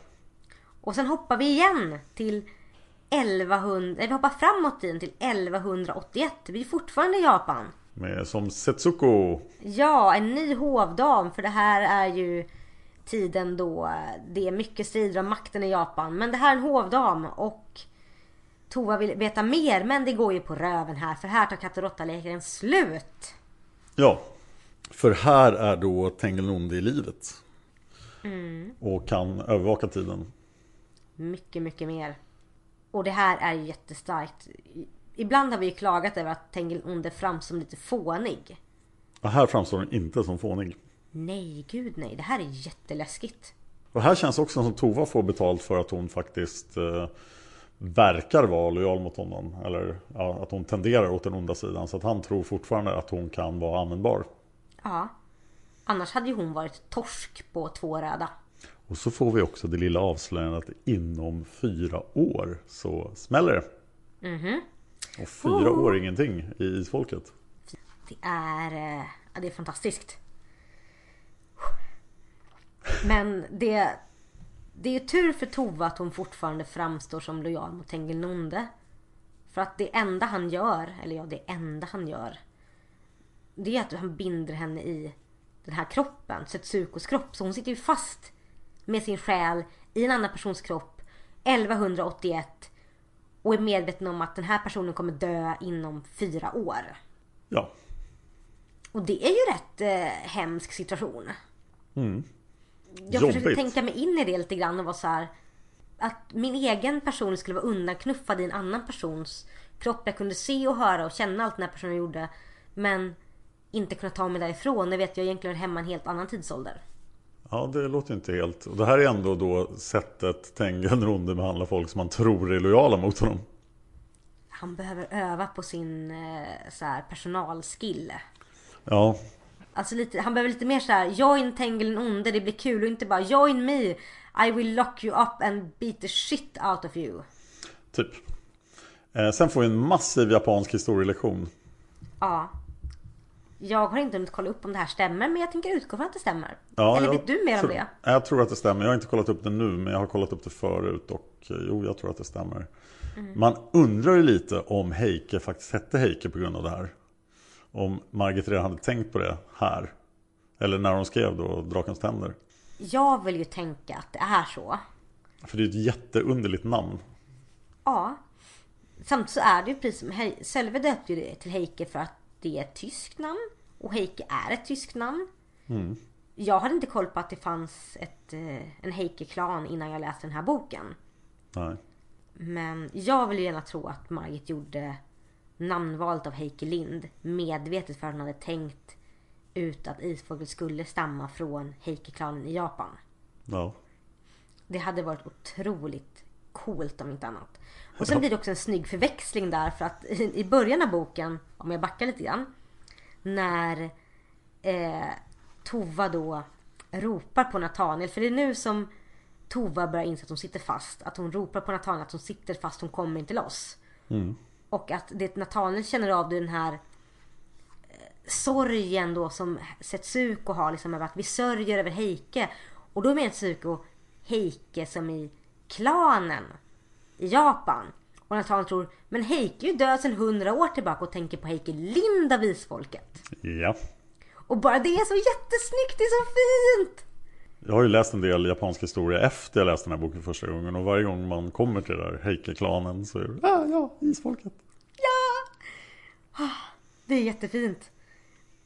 Och sen hoppar vi igen till 1100, nej, vi hoppar framåt tiden till 1181. Vi är fortfarande i Japan. Med, som Setsuko. Ja, en ny hovdam för det här är ju tiden då det är mycket strider om makten i Japan. Men det här är en hovdam och Tova vill veta mer men det går ju på röven här för här tar katt och slut. Ja, för här är då Nonde i livet. Och kan övervaka tiden. Mycket, mycket mer. Och det här är ju jättestarkt. Ibland har vi ju klagat över att Tengil Onde framstår som lite fånig. Och här framstår den inte som fånig. Nej, gud nej. Det här är jätteläskigt. Och här känns också som Tova får betalt för att hon faktiskt eh, verkar vara lojal mot honom. Eller ja, att hon tenderar åt den onda sidan. Så att han tror fortfarande att hon kan vara användbar. Ja. Annars hade ju hon varit torsk på två röda. Och så får vi också det lilla avslöjandet att inom fyra år så smäller det. Och fyra år är ingenting i isfolket. Det är, eh, ja, det är fantastiskt. Men det, det är tur för Tova att hon fortfarande framstår som lojal mot Tengil Nonde. För att det enda han gör, eller ja det enda han gör. Det är att han binder henne i den här kroppen, Setsukos kropp. Så hon sitter ju fast med sin själ i en annan persons kropp 1181 och är medveten om att den här personen kommer dö inom fyra år. Ja, Och det är ju rätt eh, hemsk situation. Jag försökte Jobbigt. tänka mig in i det lite grann och vara så här. Att min egen person skulle vara undanknuffad i en annan persons kropp. Jag kunde se och höra och känna allt den här personen gjorde. Men inte kunna ta mig därifrån. Jag vet jag egentligen hemma en helt annan tidsålder. Ja det låter inte helt. Och det här är ändå då sättet Tengel Nonde behandlar folk som man tror är lojala mot honom. Han behöver öva på sin eh, så här, personalskill. Ja, Alltså lite, han behöver lite mer så här: join Tengil onde, det blir kul och inte bara join me, I will lock you up and beat the shit out of you. typ. Eh, sen får vi en massiv japansk historielektion. Ja. Jag har inte hunnit kolla upp om det här stämmer men jag tänker utgå från att det stämmer. Ja, Eller vet du mer om tror- det? Jag tror att det stämmer. Jag har inte kollat upp det nu, men jag har kollat upp det förut. Och jo, jag tror att det stämmer. Mm. Man undrar ju lite om Heike faktiskt hette Heike på grund av det här. om Margit redan hade tänkt på det här. Eller när hon skrev då Drakens tänder. Jag vill ju tänka att det är så. För det är ett jätteunderligt namn. Ja. Samtidigt så är det ju precis som Sölve döpte ju det till Heike för att det är ett tyskt namn. Och Heike är ett tyskt namn. Jag hade inte koll på att det fanns ett, eh, en Heike-klan innan jag läste den här boken. Nej. Men jag vill gärna tro att Margit gjorde namnvalet av Heike Lind medvetet för att hon hade tänkt ut att isfolket skulle stamma från Heike-klanen i Japan. Ja. Det hade varit otroligt coolt om inte annat. Och sen blir det också en snygg förväxling där för att i början av boken, om jag backar lite grann. När eh, Tova då ropar på Nathaniel. För det är nu som Tova börjar inse att hon sitter fast. Att hon ropar på Nathaniel att hon sitter fast, hon kommer inte loss. Och att det Nathaniel känner av det är den här eh, sorgen då som Setsuko har liksom över att vi sörjer över Heike. Och då menar Setsuko Heike som i klanen i Japan. Och Nathaniel tror, men Heike är ju död sedan hundra år tillbaka och tänker på Heike Lind av isfolket. Ja. Och bara det är så jättesnyggt, det är så fint! Jag har ju läst en del japansk historia efter jag läste den här boken första gången. Och varje gång man kommer till det där Heike-klanen så är det ah, ja, isfolket. Ja! Ah, Det är jättefint.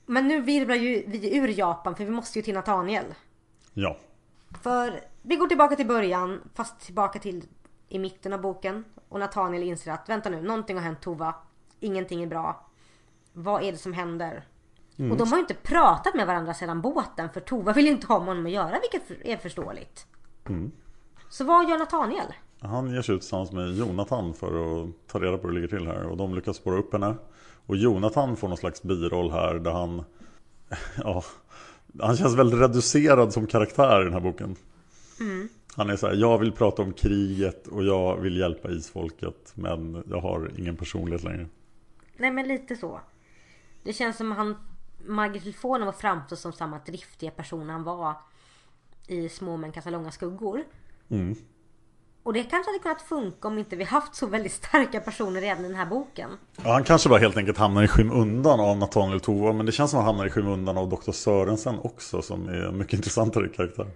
Men nu virvlar ju vi ur Japan för vi måste ju till Nathaniel. Ja. För vi går tillbaka till början, fast tillbaka till i mitten av boken. Och Nathaniel inser att vänta nu, någonting har hänt Tova. Ingenting är bra. Vad är det som händer? Och de har ju inte pratat med varandra sedan båten för Tova vill ju inte ha med honom att göra vilket är förståeligt. Så vad gör Nathaniel? Han ger sig ut tillsammans med Jonathan för att ta reda på hur det ligger till här. Och de lyckas spåra upp henne. Och Jonathan får någon slags biroll här där han... <laughs> Ja, han känns väldigt reducerad som karaktär i den här boken. Han är så här, jag vill prata om kriget och jag vill hjälpa isfolket. Men jag har ingen personlighet längre. Nej men lite så. Det känns som han Margit vill få honom att framstå som samma driftiga person han var i Små män kastar långa skuggor. Och det kanske hade kunnat funka om inte vi haft så väldigt starka personer redan i den här boken. Ja, han kanske bara helt enkelt hamnar i skymundan av Nathaniel Tova. Men det känns som att han hamnar i skymundan av Dr. Sörensen också. Som är en mycket <laughs> intressantare karaktär.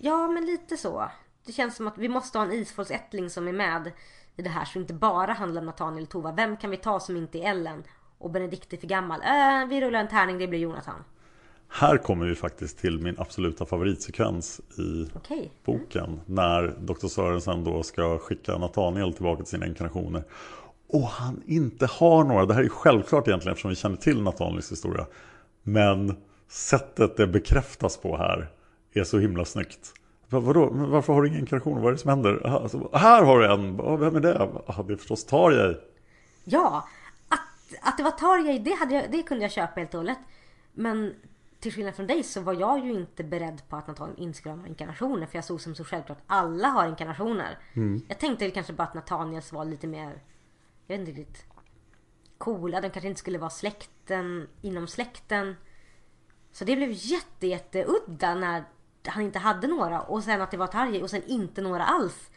Ja men lite så. Det känns som att vi måste ha en isfolksättling som är med i det här så inte bara handlar om Nathaniel Tova. Vem kan vi ta som inte är Ellen? Och Benedikt är för gammal. Äh, vi rullar en tärning, det blir Jonathan. Här kommer vi faktiskt till min absoluta favoritsekvens i Okej. boken. När Dr. Sörensen då ska skicka Nathaniel tillbaka till sina inkarnationer. Och han inte har några. Det här är självklart egentligen eftersom vi känner till Nathaniels historia. Men sättet det bekräftas på här är så himla snyggt. Va- Vadå? Men varför har du ingen inkarnation? Vad är det som händer? Alltså, här har du en! Ah, Vem är det? Ah, det är förstås Tarjei. Ja, att, att det var Tarjei, det, hade jag, det kunde jag köpa helt och hållet. Men till skillnad från dig så var jag ju inte beredd på att Nathaniel inte skulle ha några inkarnationer. För jag såg som så självklart alla har inkarnationer. Jag tänkte kanske bara att Nathaniels var lite mer, jag vet inte riktigt, coola. De kanske inte skulle vara släkten inom släkten. Så det blev jätte, jätte udda när han inte hade några. Och sen att det var Tarjei och sen inte några alls.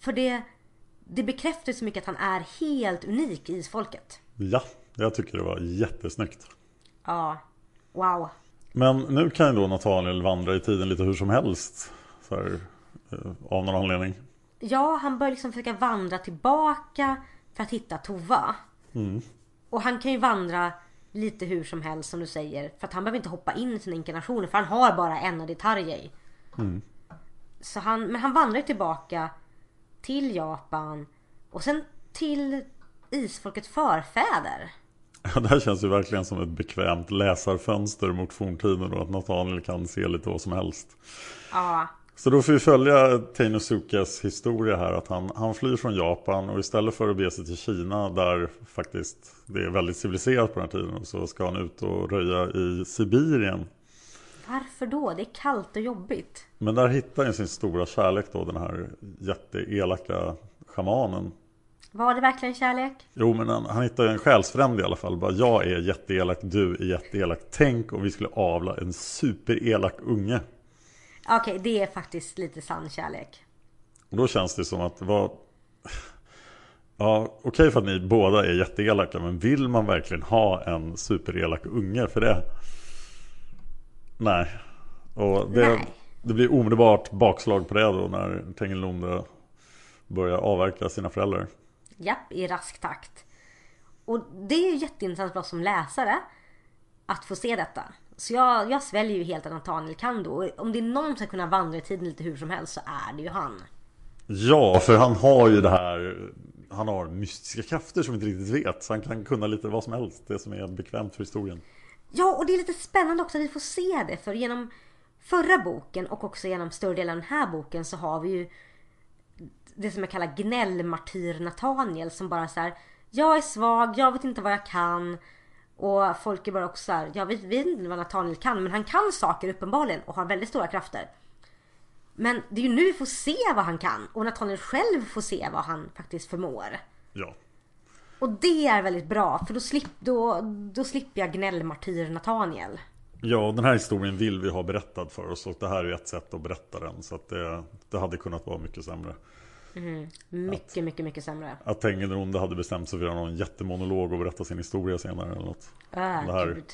För det, det bekräftar så mycket att han är helt unik i isfolket. Ja, jag tycker det var jättesnyggt. Ja, wow. Men nu kan ju då Nathaniel vandra i tiden lite hur som helst. Så här, eh, av någon anledning. Ja, han börjar liksom försöka vandra tillbaka för att hitta Tova. Och han kan ju vandra lite hur som helst som du säger. För att han behöver inte hoppa in i sina inkarnationer för han har bara en och det är Tarjei. Så han, men han vandrar tillbaka till Japan och sen till isfolkets förfäder. <laughs> Ja, Det här känns ju verkligen som ett bekvämt läsarfönster mot forntiden och att Nathaniel kan se lite vad som helst. Ja, Så då får vi följa Teinosukas historia här att han, han flyr från Japan och istället för att bege sig till Kina där faktiskt det är väldigt civiliserat på den här tiden så ska han ut och röja i Sibirien. varför då? Det är kallt och jobbigt. Men där hittar han sin stora kärlek då den här jätteelaka schamanen. Var det verkligen kärlek? Jo men han, han hittar ju en själsfrände i alla fall. Bara, jag är jätteelak, du är jätteelak. Tänk om vi skulle avla en superelak unge. Okej, det är faktiskt lite sann kärlek. Och då känns det som att vad... Ja, okej för att ni båda är jätteelaka, men vill man verkligen ha en superelak unge för det? Nej. Och det, Nej. det blir omedelbart bakslag på det då när Tengilonde börjar avverka sina föräldrar. Japp, i rask takt. Och det är ju jätteintressant för oss som läsare att få se detta. Så jag, jag sväljer ju helt att Nathaniel kan då. Om det är någon som ska kunna vandra i tiden lite hur som helst så är det ju han. Ja, för han har ju det här Han har mystiska krafter som vi inte riktigt vet Så han kan kunna lite vad som helst Det som är bekvämt för historien Ja, och det är lite spännande också att vi får se det. För genom förra boken och också genom större delen av den här boken så har vi ju det som jag kallar gnällmartyr Nathaniel som bara så här, Jag är svag, jag vet inte vad jag kan. Och folk är bara också så här, jag vet inte vad Nathaniel kan men han kan saker uppenbarligen och har väldigt stora krafter. Men det är ju nu vi får se vad han kan och Nathaniel själv får se vad han faktiskt förmår. Ja Och det är väldigt bra för då, slipp, då, då slipper jag gnällmartyr Nathaniel. Ja, den här historien vill vi ha berättad för oss och det här är ett sätt att berätta den så att det, det hade kunnat vara mycket sämre. Mycket, mycket, mycket sämre. Att Tengelronde hade bestämt sig för att göra någon jättemonolog och berätta sin historia senare eller något. Äh, det här, gud.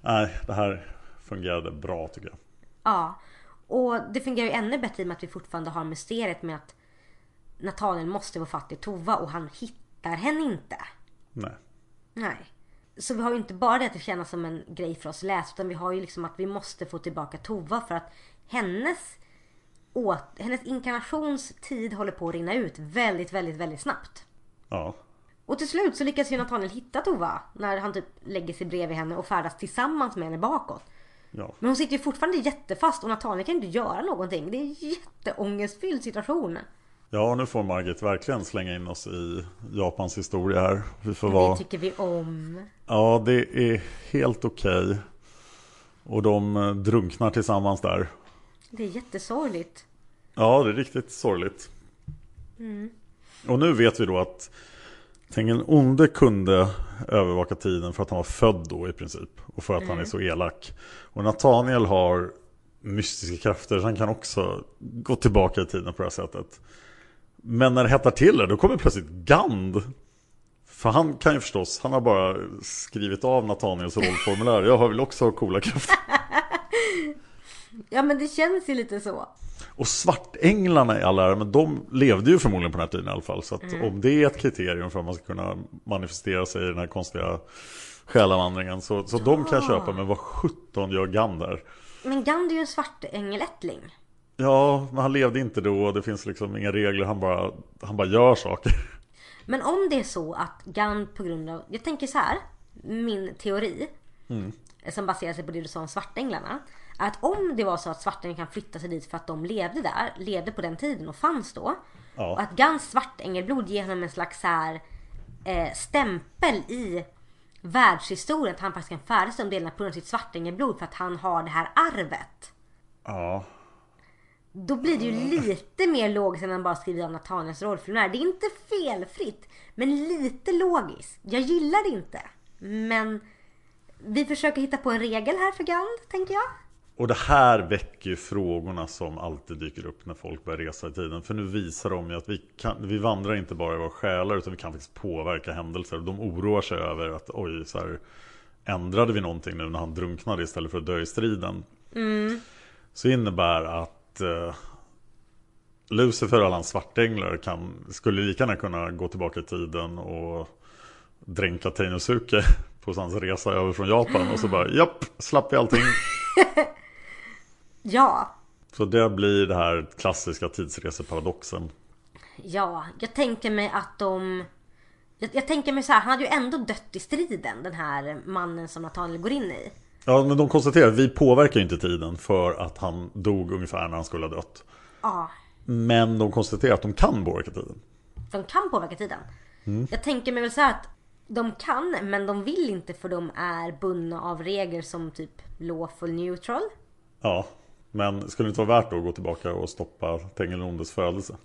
nej, det här fungerade bra tycker jag. Ja. Och det fungerar ju ännu bättre i och med att vi fortfarande har mysteriet med att Nathaniel måste vara fattig Tova och han hittar henne inte. Nej. Nej. Så vi har ju inte bara det att det känns som en grej för oss läs utan vi har ju liksom att vi måste få tillbaka Tova för att hennes åt, hennes inkarnationstid håller på att rinna ut väldigt, väldigt, väldigt snabbt. Ja. Och till slut så lyckas ju Nathaniel hitta Tova när han typ lägger sig bredvid henne och färdas tillsammans med henne bakåt. Ja. Men hon sitter ju fortfarande jättefast och Nathaniel kan inte göra någonting. Det är en jätteångestfylld situation. ja, nu får Margit verkligen slänga in oss i Japans historia här. Vi får Det vara... tycker vi om. Ja, det är helt okej. Och de drunknar tillsammans där. Det är jättesorgligt. Ja, det är riktigt sorgligt. Och nu vet vi då att Tengen Onde kunde övervaka tiden för att han var född då i princip. Och för att han är så elak. Och Nathaniel har mystiska krafter så han kan också gå tillbaka i tiden på det här sättet. Men när det hettar till det, då kommer plötsligt Gand. För han kan ju förstås, han har bara skrivit av Nathaniels rollformulär. Jag har väl också coola krafter. Ja men det känns ju lite så. Och svartänglarna i all ära, men de levde ju förmodligen på den här tiden i alla fall. Så att om det är ett kriterium för att man ska kunna manifestera sig i den här konstiga själavandringen. Så, så de kan jag köpa, men vad sjutton gör Gander? Men Gandhi är ju en svartängelättling. Ja, men han levde inte då, det finns liksom inga regler, han bara, han bara gör saker. Men om det är så att Gand på grund av, jag tänker så här, min teori som baserar sig på det du sa om svartänglarna. Att om det var så att svartänglar kan flytta sig dit för att de levde där, levde på den tiden och fanns då. Ja. Och att Gands svartängelblod ger honom en slags så här, eh, stämpel i världshistorien. Att han faktiskt kan färdas de delarna på grund av sitt svartängelblod för att han har det här arvet. Ja, Då blir det ju lite mer logiskt än att bara skriva av Nathaniels rollformulär. Det är inte felfritt, men lite logiskt. Jag gillar det inte. Men vi försöker hitta på en regel här för Gand, tänker jag. Och det här väcker ju frågorna som alltid dyker upp när folk börjar resa i tiden. För nu visar de ju att vi, kan, vi vandrar inte bara i våra själar utan vi kan faktiskt påverka händelser. De oroar sig över att oj, så här, ändrade vi någonting nu när han drunknade istället för att dö i striden? Så innebär att eh, Lucifer och alla hans svartänglar kan, skulle lika gärna kunna gå tillbaka i tiden och dränka Teinosuke <laughs> på hans resa över från Japan. Och så bara, japp, slapp vi allting. <laughs> Ja, Så det blir det här klassiska tidsreseparadoxen. ja. Jag tänker mig att de... Jag, jag tänker mig så här, han hade ju ändå dött i striden, den här mannen som Nathaniel går in i. Ja, men de konstaterar att vi påverkar ju inte tiden för att han dog ungefär när han skulle ha dött. Ja, Men de konstaterar att de kan påverka tiden. de kan påverka tiden. Jag tänker mig väl så här att de kan, men de vill inte för de är bundna av regler som typ lawful neutral. Ja, men skulle det inte vara värt då att gå tillbaka och stoppa Tengelondes födelse?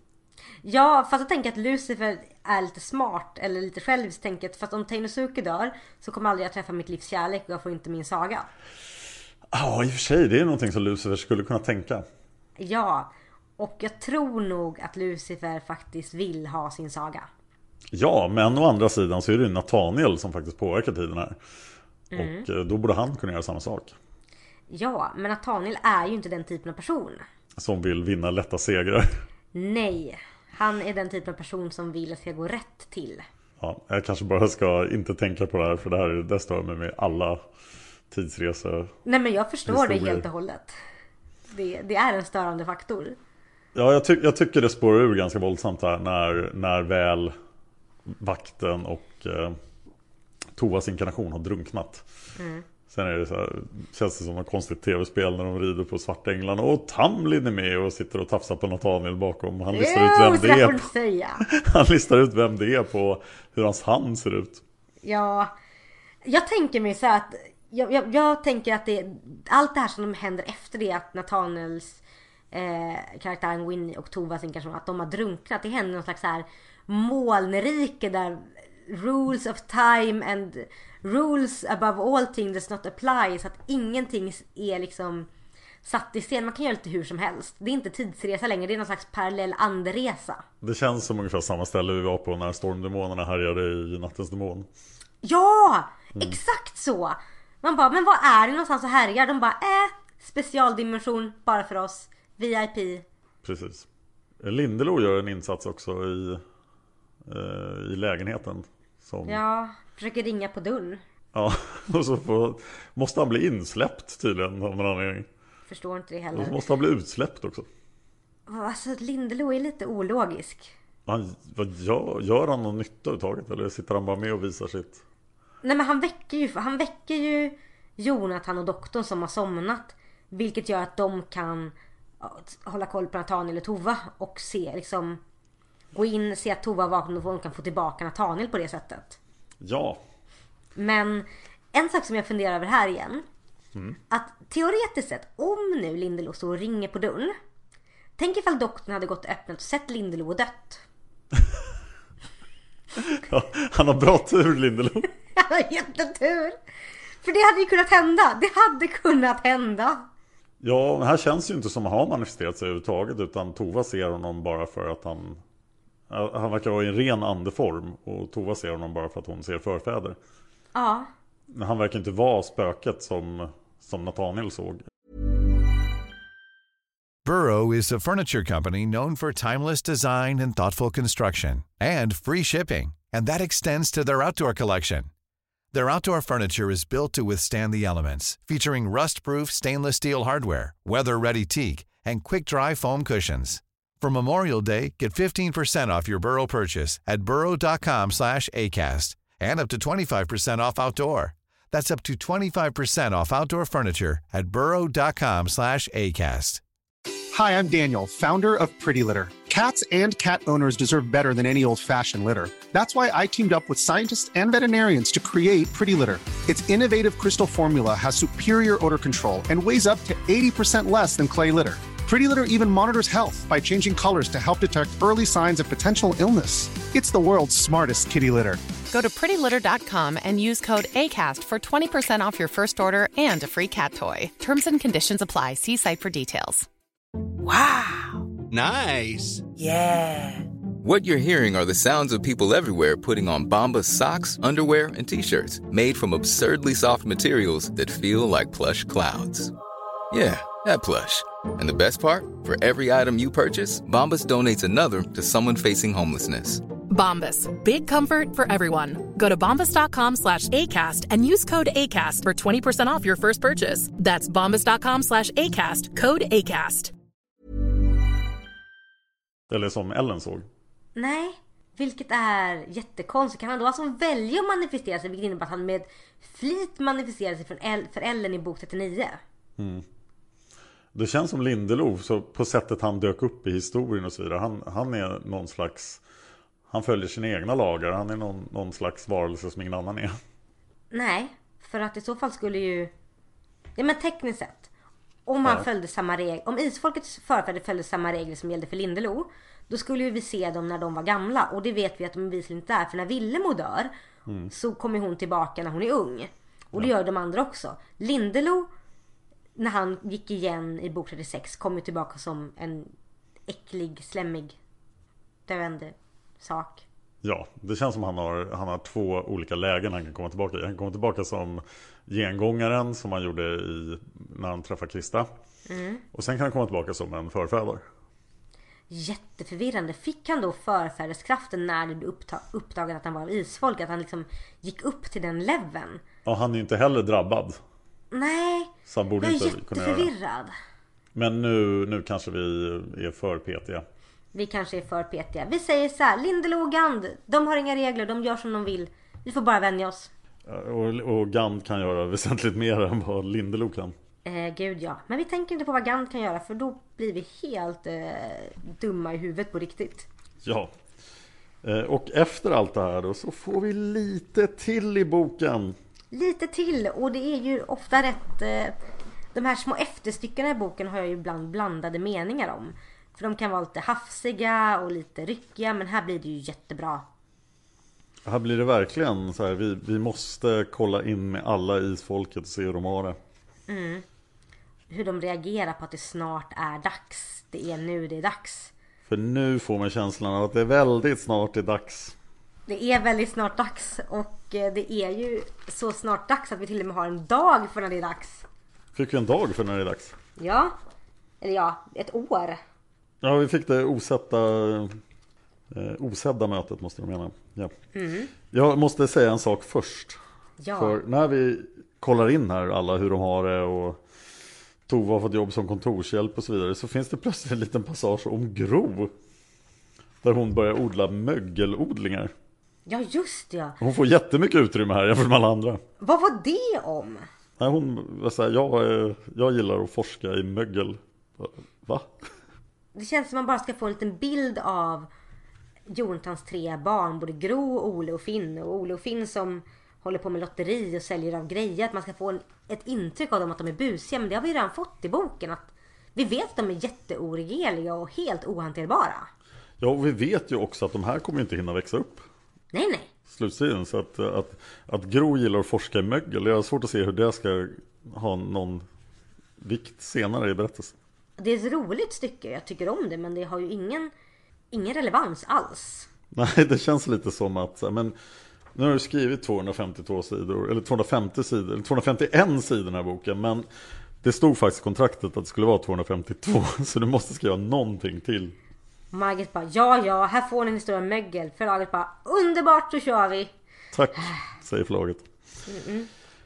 Ja, fast jag tänker att Lucifer är lite smart eller lite själviskt tänket. Fast om Teinosuke dör så kommer aldrig jag träffa mitt livs kärlek och jag får inte min saga. Ja, i och för sig, det är någonting som Lucifer skulle kunna tänka. Ja, och jag tror nog att Lucifer faktiskt vill ha sin saga. Ja, men å andra sidan så är det ju Nathaniel som faktiskt påverkar tiden här. Och eh, då borde han kunna göra samma sak. Ja, men Nathaniel är ju inte den typen av person. Som vill vinna lätta segrar. Nej, han är den typen av person som vill att det ska gå rätt till. Ja, jag kanske bara ska inte tänka på det här för det här det stör mig med alla tidsresor. Nej men jag förstår det Historier. helt och hållet. Det, det är en störande faktor. Ja, jag, ty- jag tycker det spårar ur ganska våldsamt här när, när väl vakten och eh, Tovas inkarnation har drunknat. Sen är det så här, känns det som ett konstigt tv-spel när de rider på svartänglarna och Tamlin är med och sitter och tafsar på Nathaniel bakom. Han listar ut vem det är. på-. <laughs> Han listar ut vem det är på hur hans hand ser ut. Ja, jag tänker mig så att jag, jag, jag tänker att det allt det här som händer efter det att Nathaniels eh, karaktären Winnie och Tovas inkarnation att de har drunknat. Det händer någon slags så här molnrike där rules of time and rules above all things does not apply så att ingenting är liksom satt i scen. Man kan göra lite hur som helst. Det är inte tidsresa längre, det är någon slags parallell anderesa. Det känns som ungefär samma ställe vi var på när stormdemonerna härjade i Nattens Demon. Ja! Exakt så! Man bara, men var är det någonstans och härjar? De bara, äh, specialdimension bara för oss. VIP. Precis. Lindelo gör en insats också i, eh, i lägenheten. Som, Ja, försöker ringa på dörren. Ja, <laughs> och så får, måste han bli insläppt tydligen av någon anledning. Förstår inte det Och så heller. måste han bli utsläppt också. Alltså Lindelo är lite ologisk. Han, vad gör, gör han någon nytta överhuvudtaget? Eller sitter han bara med och visar sitt? Nej men han väcker ju, han väcker ju Jonathan och doktorn som har somnat. Vilket gör att de kan hålla koll på Nathaniel och Tova och se liksom Gå in, se att Tova har vaknat och de kan få tillbaka Nathaniel på det sättet. Ja, Men en sak som jag funderar över här igen. Att teoretiskt sett, om nu Lindelå står och ringer på dörren. Tänk ifall doktorn hade gått och öppnat och sett Lindelå och dött. <laughs> ja han har bra tur Lindelo. <laughs> Han har jättetur! För det hade ju kunnat hända. Det hade kunnat hända. Ja, men här känns ju inte som att han har manifesterat sig överhuvudtaget. Utan Tova ser honom bara för att han... Han verkar vara i en ren andeform. Och Tova ser honom bara för att hon ser förfäder. Ja. Men han verkar inte vara spöket som, som Nathaniel såg. Burrow is a furniture company known for timeless design and thoughtful construction and free shipping, and that extends to their outdoor collection. Their outdoor furniture is built to withstand the elements, featuring rust-proof stainless steel hardware, weather-ready teak, and quick-dry foam cushions. For Memorial Day, get 15% off your Burrow purchase at burrow.com/acast and up to 25% off outdoor. That's up to 25% off outdoor furniture at burrow.com/acast. Hi, I'm Daniel, founder of Pretty Litter. Cats and cat owners deserve better than any old fashioned litter. That's why I teamed up with scientists and veterinarians to create Pretty Litter. Its innovative crystal formula has superior odor control and weighs up to 80% less than clay litter. Pretty Litter even monitors health by changing colors to help detect early signs of potential illness. It's the world's smartest kitty litter. Go to prettylitter.com and use code ACAST for 20% off your first order and a free cat toy. Terms and conditions apply. See site for details. Wow. Nice. Yeah. What you're hearing are the sounds of people everywhere putting on Bombas socks, underwear, and t-shirts made from absurdly soft materials that feel like plush clouds. Yeah, that plush. And the best part? For every item you purchase, Bombas donates another to someone facing homelessness. Bombas. Big comfort for everyone. Go to bombas.com slash ACAST and use code ACAST for 20% off your first purchase. That's bombas.com slash ACAST. Code ACAST. Eller som Ellen såg. Nej. Vilket är jättekonstigt. Kan han då alltså välja att manifestera sig? Vilket innebär att han med flit manifesterar sig El- för Ellen i bok 39. Det känns som Lindelo, så på sättet han dök upp i historien och så vidare. Han, han är någon slags... Han följer sina egna lagar. Han är någon, någon slags varelse som ingen annan är. Nej, för att i så fall skulle ju... Ja men tekniskt sett. Om han Ja. följde samma regler, om isfolkets förfäder följde samma regler som gällde för Lindelo. Då skulle ju vi se dem när de var gamla och det vet vi att de bevisligen inte är. För när Villemo dör så kommer hon tillbaka när hon är ung. Och det gör de andra också. Lindelo, när han gick igen i bok 36, kom ju tillbaka som en äcklig, slemmig, döende sak. Ja, det känns som han har, han har två olika lägen han kan komma tillbaka i. Han kan komma tillbaka som gengångaren som han gjorde i, när han träffade Krista. Mm. Och sen kan han komma tillbaka som en förfäder. Jätteförvirrande. Fick han då förfäderskraften när det blev uppta- uppdagat att han var isfolk? Att han liksom gick upp till den leveln? Ja, han är ju inte heller drabbad. Nej, Så han borde jag är inte kunna göra det. jätteförvirrad. Men nu, nu kanske vi är för petiga. Vi kanske är för petiga. Vi säger så här, Lindelo och Gand, de har inga regler, de gör som de vill. Vi får bara vänja oss. Och, och Gand kan göra väsentligt mer än vad Lindelo kan. Eh, gud ja. Men vi tänker inte på vad Gand kan göra för då blir vi helt eh, dumma i huvudet på riktigt. Ja. Eh, Och efter allt det här då så får vi lite till i boken. Lite till och det är ju ofta rätt... Eh, de här små efterstyckena i boken har jag ju ibland blandade meningar om. För de kan vara lite hafsiga och lite ryckiga men här blir det ju jättebra. Här blir det verkligen så här, vi, vi måste kolla in med alla isfolket och se hur de har det. Hur de reagerar på att det snart är dags. Det är nu det är dags. För nu får man känslan av att det är väldigt snart är dags. Det är väldigt snart dags och eh, det är ju så snart dags att vi till och med har en dag för när det är dags. Fick vi en dag för när det är dags. Ja, eller ja, ett år. Ja, vi fick det osätta, eh, osedda mötet måste du mena. Ja. Jag måste säga en sak först. Ja. För när vi kollar in här alla hur de har det och Tova har fått jobb som kontorshjälp och så vidare så finns det plötsligt en liten passage om Gro. Där hon börjar odla mögelodlingar. Ja, just ja. Hon får jättemycket utrymme här jämfört med alla andra. Vad var det om? Nej, hon, vad säger, jag, är- jag gillar att forska i mögel. Va? Det känns som man bara ska få en liten bild av Jonathans tre barn, både Gro, Ole och Finn. Och Ole och Finn som håller på med lotteri och säljer av grejer. Att man ska få en, ett intryck av dem att de är busiga. Men det har vi redan fått i boken. Att vi vet att de är jätteoregeliga och helt ohanterbara. Ja, och vi vet ju också att de här kommer inte hinna växa upp. Nej, nej. Slutstriden. Så att, att, att Gro gillar att forska i mögel. Jag har svårt att se hur det ska ha någon vikt senare i berättelsen. Det är ett roligt stycke. Jag tycker om det. Men det har ju ingen, ingen relevans alls. Nej, det känns lite som att men nu har du skrivit 252 sidor, eller 250 sidor, eller 251 sidor i den här boken. Men det stod faktiskt i kontraktet att det skulle vara 252. <laughs> Så du måste skriva någonting till. Margit bara ja, ja, här får ni en historia om mögel. Förlaget bara underbart, då kör vi. Tack, säger förlaget.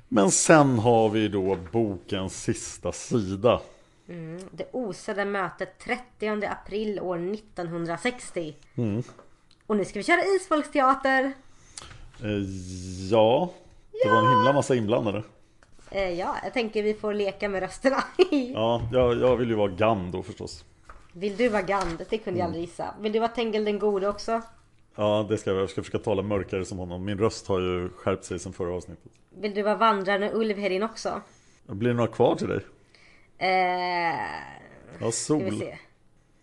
Men sen har vi då bokens sista sida. Det osedda mötet 30 april år 1960. Och nu ska vi köra isfolksteater. Eh, ja, det var en himla massa inblandade. Eh, ja, jag tänker vi får leka med rösterna. <laughs> Ja, jag, jag vill ju vara Gam då förstås. Vill du vara Gand? Det kunde jag aldrig gissa. Vill du vara Tengil den gode också? Ja, det ska jag. Jag ska försöka tala mörkare som honom. Min röst har ju skärpt sig sen förra avsnittet. Vill du vara vandraren Ulvhedin också? Blir det några kvar till dig? Eh, Ja, Sol. se.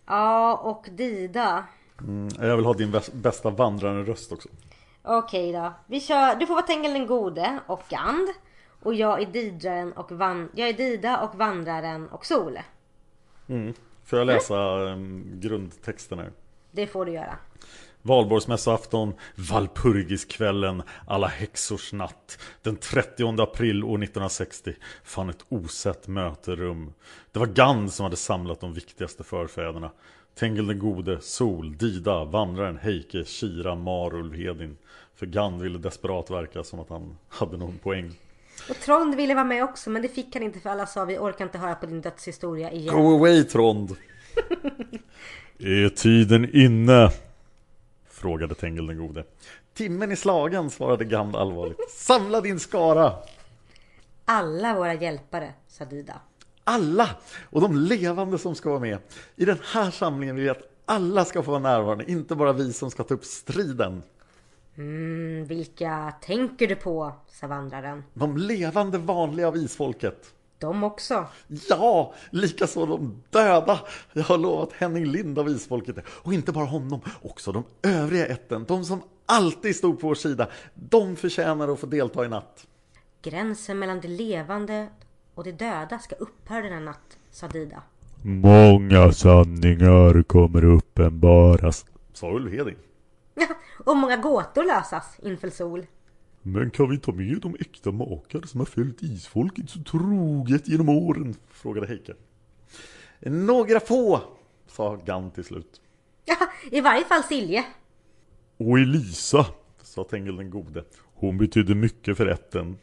Ja, och Dida. Mm, jag vill ha din bäst- bästa vandrande röst också. Okej då. Vi kör, du får vara Tengil den gode och Gand. Och jag är och van, jag är Dida och vandraren och Sol. Får jag läsa um, grundtexten här? Det får du göra. Valborgsmässoafton, Valpurgiskvällen, alla häxors natt. Den 30 april år 1960 fann ett osett möte rum. Det var Gand som hade samlat de viktigaste förfäderna. Tengil den gode, Sol, Dida, Vandraren, Heike, Kira, Mar, Ulvhedin. För Gand ville desperat verka som att han hade någon poäng. Och Trond ville vara med också men det fick han inte för alla sa vi orkar inte höra på din dödshistoria igen. Go away Trond! <laughs> Är tiden inne? Frågade Tengil den gode. Timmen är slagen, svarade Gand allvarligt. Samla din skara! Alla våra hjälpare, sa Dida. Alla! Och de levande som ska vara med. I den här samlingen vill vi att alla ska få vara närvarande, inte bara vi som ska ta upp striden. Mm, vilka tänker du på? sa vandraren. De levande vanliga av isfolket. De också. Ja, likaså de döda. Jag har lovat Henning Lind av isfolket. Och inte bara honom, också de övriga ätten. De som alltid stod på vår sida. De förtjänar att få delta i natt. Gränsen mellan det levande och det döda ska upphöra denna natt, sa Dida. Många sanningar kommer uppenbaras. Sa Ulf Heding. Och många gåtor lösas inför sol. Men kan vi ta med de äkta makar som har följt isfolket så troget genom åren? Frågade Heike. Några få, sa Gan till slut. Ja, i varje fall Silje. Och Elisa, sa Tengil den gode. Hon betydde mycket för rätten.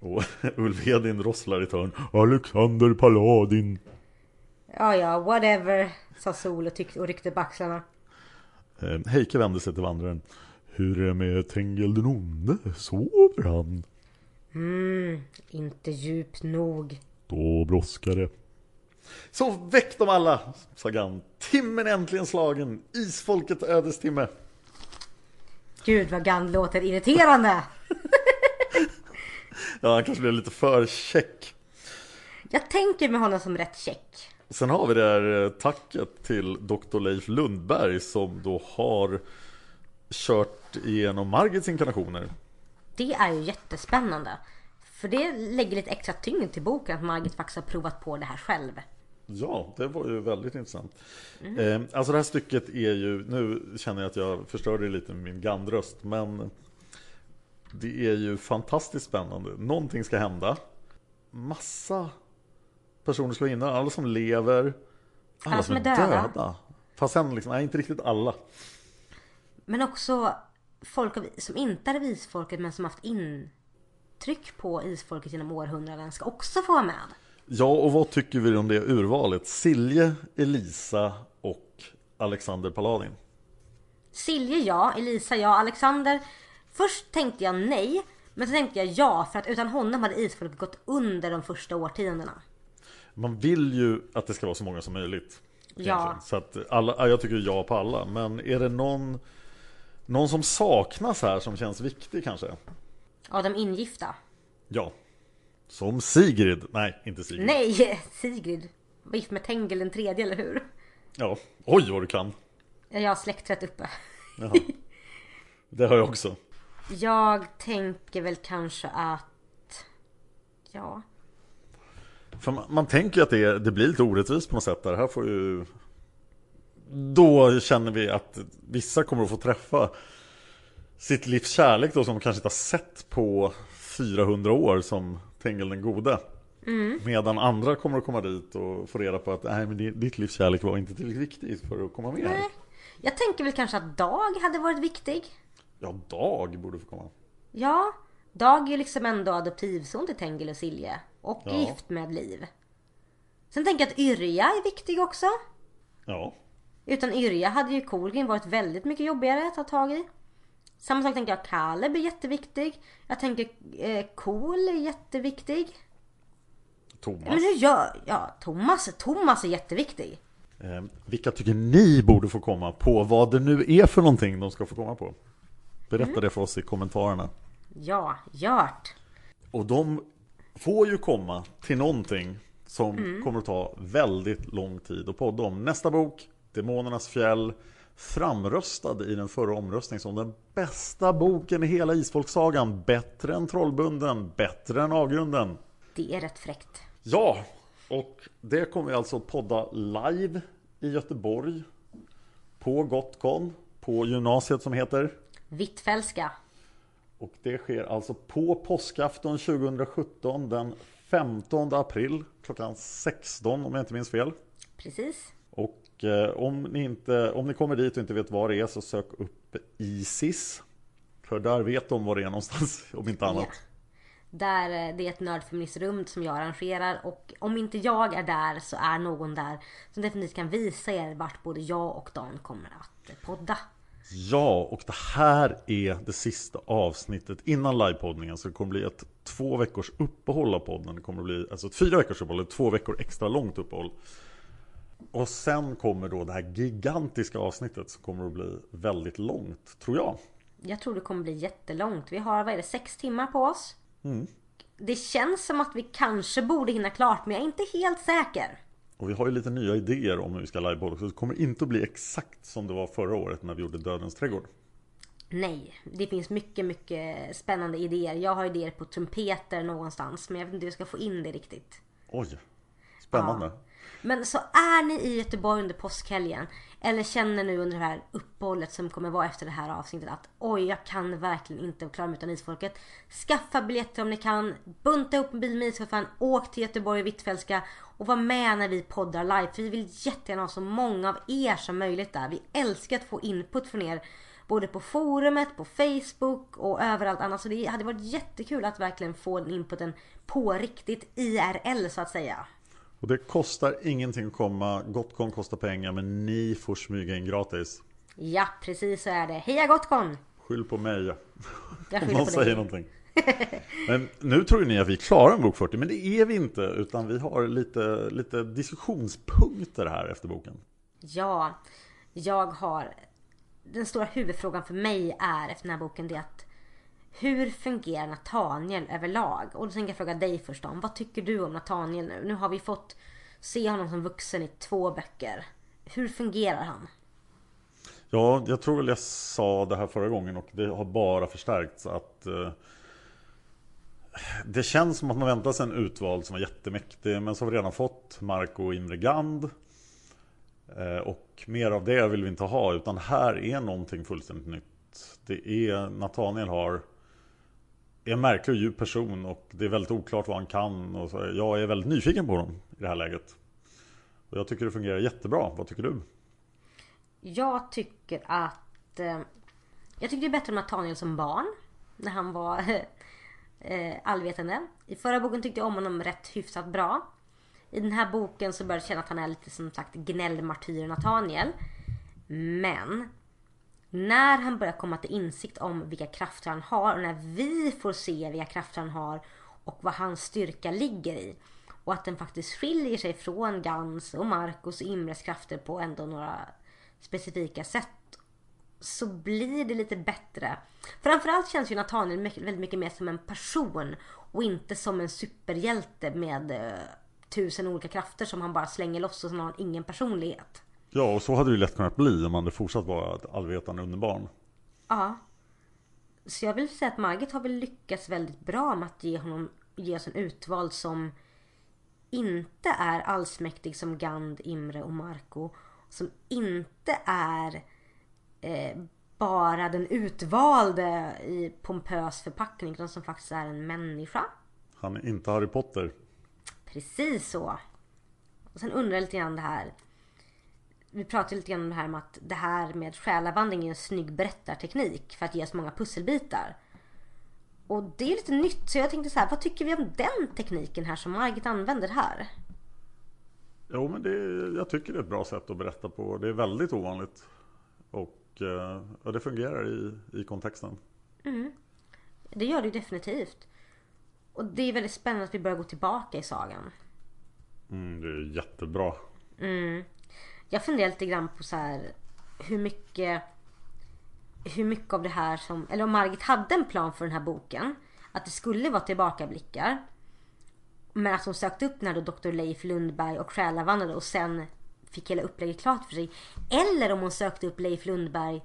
Och <laughs> Ulvedin rosslar i törn. Alexander Paladin. Ja, ja, whatever, sa Sol och, tyckte, och ryckte på axlarna. Eh, Heike vände sig till vandraren. Hur är det med Tengil den onde? Sover han? Mm, inte djupt nog. Då brådskar det. Så väck dem alla, sa Gan. Timmen är äntligen slagen. Isfolket ödestimme. Gud vad Gand låter irriterande. <laughs> Ja, han kanske blev lite för check. Jag tänker med honom som rätt check. Sen har vi det här eh, tacket till Dr. Leif Lundberg som då har kört igenom Margits inkarnationer. Det är ju jättespännande. För det lägger lite extra tyngd till boken att Margit faktiskt har provat på det här själv. Ja, det var ju väldigt intressant. Eh, alltså det här stycket är ju, nu känner jag att jag förstörde lite med min gandröst, men det är ju fantastiskt spännande. Någonting ska hända. Massa personer ska vara inne, alla som lever, alla, som är döda. Fast sen liksom, nej inte riktigt alla. Men också folk som inte är isfolket men som haft intryck på isfolket genom århundraden ska också få vara med. Ja, och vad tycker vi om det urvalet? Silje, Elisa och Alexander Paladin. Silje ja, Elisa ja, Alexander. Först tänkte jag nej. Men så tänkte jag ja för att utan honom hade isfolket gått under de första årtiondena. Man vill ju att det ska vara så många som möjligt. Ja. Så att alla, ja, jag tycker ja på alla. Men är det någon, någon som saknas här som känns viktig kanske? Av de ingifta. Ja. Som Sigrid. Nej, inte Sigrid. Nej, <laughs> Sigrid. Var gift med Tengel den tredje, eller hur? Ja. Oj vad du kan. Jag har släktträd uppe. Jaha. <laughs> Det har jag också. Jag tänker väl kanske att... Ja. För man, man tänker ju att det, det blir lite orättvist på något sätt. där. här får ju... Då känner vi att vissa kommer att få träffa sitt livs kärlek då som de kanske inte har sett på 400 år som Tengil den gode. Medan andra kommer att komma dit och få reda på att nej, men di- ditt livs kärlek var inte tillräckligt viktigt för att komma med. Nej. Jag tänker väl kanske att Dag hade varit viktig. Ja, Dag borde få komma. Ja, Dag är ju liksom ändå adoptivson till Tengil och Silje. Och Ja. gift med Liv. Sen tänker jag att Yrja är viktig också. Ja, Utan Yrja hade ju Kolgrim varit väldigt mycket jobbigare att ta tag i. Samma sak tänker jag, Kaleb är jätteviktig. Jag tänker eh, Kol är jätteviktig. Thomas. Men hur gör... Ja, Thomas, Thomas är jätteviktig. Eh, vilka tycker ni borde få komma på vad det nu är för någonting de ska få komma på? Berätta det för oss i kommentarerna. Ja, Gjört. Och de får ju komma till någonting som kommer att ta väldigt lång tid att podda om. Nästa bok, Demonernas fjäll, framröstad i den förra omröstningen som den bästa boken i hela Isfolksagan. Bättre än Trollbunden, bättre än Avgrunden. Det är rätt fräckt. Ja, och det kommer vi alltså podda live i Göteborg på Gotcon, på gymnasiet som heter Hvitfeldtska. Och det sker alltså på påskafton 2017 den 15 april klockan 16 om jag inte minns fel. Precis. Och eh, om, ni inte, om ni kommer dit och inte vet var det är så sök upp Isis. För där vet de var det är någonstans <laughs> om inte annat. Ja. Där eh, det är ett nördfeministrum som jag arrangerar och om inte jag är där så är någon där som definitivt kan visa er vart både jag och Dan kommer att podda. Ja, och det här är det sista avsnittet innan livepoddningen. Så det kommer bli ett två veckors uppehåll av podden. Det kommer bli alltså ett fyra veckors uppehåll, ett två veckor extra långt uppehåll. Och sen kommer då det här gigantiska avsnittet som kommer att bli väldigt långt, tror jag. Jag tror det kommer bli jättelångt. Vi har, vad är det, sex timmar på oss. Det känns som att vi kanske borde hinna klart men jag är inte helt säker. Och vi har ju lite nya idéer om hur vi ska livepodda. Så det kommer inte att bli exakt som det var förra året när vi gjorde Dödens trädgård. Nej, det finns mycket, mycket spännande idéer. Jag har idéer på trumpeter någonstans men jag vet inte hur jag ska få in det riktigt. Oj, spännande. Men så är ni i Göteborg under påskhelgen eller känner nu under det här uppehållet som kommer vara efter det här avsnittet att oj, jag kan verkligen inte klara mig utan isfolket. Skaffa biljetter om ni kan. Bunta upp en bil med isfolkfan. Åk till Göteborg och Hvitfeldtska och var med när vi poddar live. För vi vill jättegärna ha så många av er som möjligt där. Vi älskar att få input från er. Både på forumet, på Facebook och överallt annars. Så det hade varit jättekul att verkligen få den inputen på riktigt IRL så att säga. Och det kostar ingenting att komma. Gotcon kostar pengar men ni får smyga in gratis. Ja, precis så är det. Heja Gotcon! Skyll på mig. Jag <laughs> Om någon säger dig. någonting. <laughs> Men nu tror ni att vi klarar en bok 40, men det är vi inte. Utan vi har lite, lite diskussionspunkter här efter boken. Ja, jag har... Den stora huvudfrågan för mig är efter den här boken det är att hur fungerar Nathaniel överlag? Och då tänker jag fråga dig först om. Vad tycker du om Nathaniel nu? Nu har vi fått se honom som vuxen i två böcker. Hur fungerar han? Ja, jag tror väl jag sa det här förra gången och det har bara förstärkts att eh, Det känns som att man väntar sig en utvald som var jättemäktig men så har vi redan fått Marco och Imre Gand eh, Och mer av det vill vi inte ha utan här är någonting fullständigt nytt Det är Nathaniel har är en märklig och djup person och det är väldigt oklart vad han kan och så, Jag är väldigt nyfiken på honom i det här läget Och jag tycker det fungerar jättebra, vad tycker du? Jag tycker att... Eh, jag tycker det är bättre med Nathaniel som barn. När han var <laughs> eh, allvetande. I förra boken tyckte jag om honom rätt hyfsat bra. I den här boken så börjar jag känna att han är lite som sagt gnällmartyr Nathaniel. Men när han börjar komma till insikt om vilka krafter han har och när vi får se vilka krafter han har och vad hans styrka ligger i. Och att den faktiskt skiljer sig från Gans och Marcos och Imres krafter på ändå några specifika sätt. Så blir det lite bättre. Framförallt känns ju Nathaniel väldigt mycket mer som en person och inte som en superhjälte med eh, tusen olika krafter som han bara slänger loss och sen har han ingen personlighet. Ja, och så hade det ju lätt kunnat bli om han hade fortsatt vara ett allvetande underbarn. Ja. Så jag vill säga att Margit har väl lyckats väldigt bra med att ge honom ge oss en utvald som inte är allsmäktig som Gand, Imre och Marco. Som inte är eh, bara den utvalde i pompös förpackning utan som faktiskt är en människa. Han är inte Harry Potter. Precis så. Och sen undrar jag lite grann det här. Vi pratade lite grann om det här med att det här med själavandring är en snygg berättarteknik för att ge oss många pusselbitar. Och det är lite nytt så jag tänkte så här, vad tycker vi om den tekniken här som Margit använder här? Jo, men det, jag tycker det är ett bra sätt att berätta på. Det är väldigt ovanligt. Och eh, ja, det fungerar i, i kontexten. Det gör det ju definitivt. Och det är väldigt spännande att vi börjar gå tillbaka i sagan. Mm, det är jättebra. Jag funderar lite grann på så här hur mycket hur mycket av det här som, eller om Margit hade en plan för den här boken. Att det skulle vara tillbakablickar. Men att hon sökte upp när då Dr. Leif Lundberg och själavandrade och sen fick hela upplägget klart för sig. Eller om hon sökte upp Leif Lundberg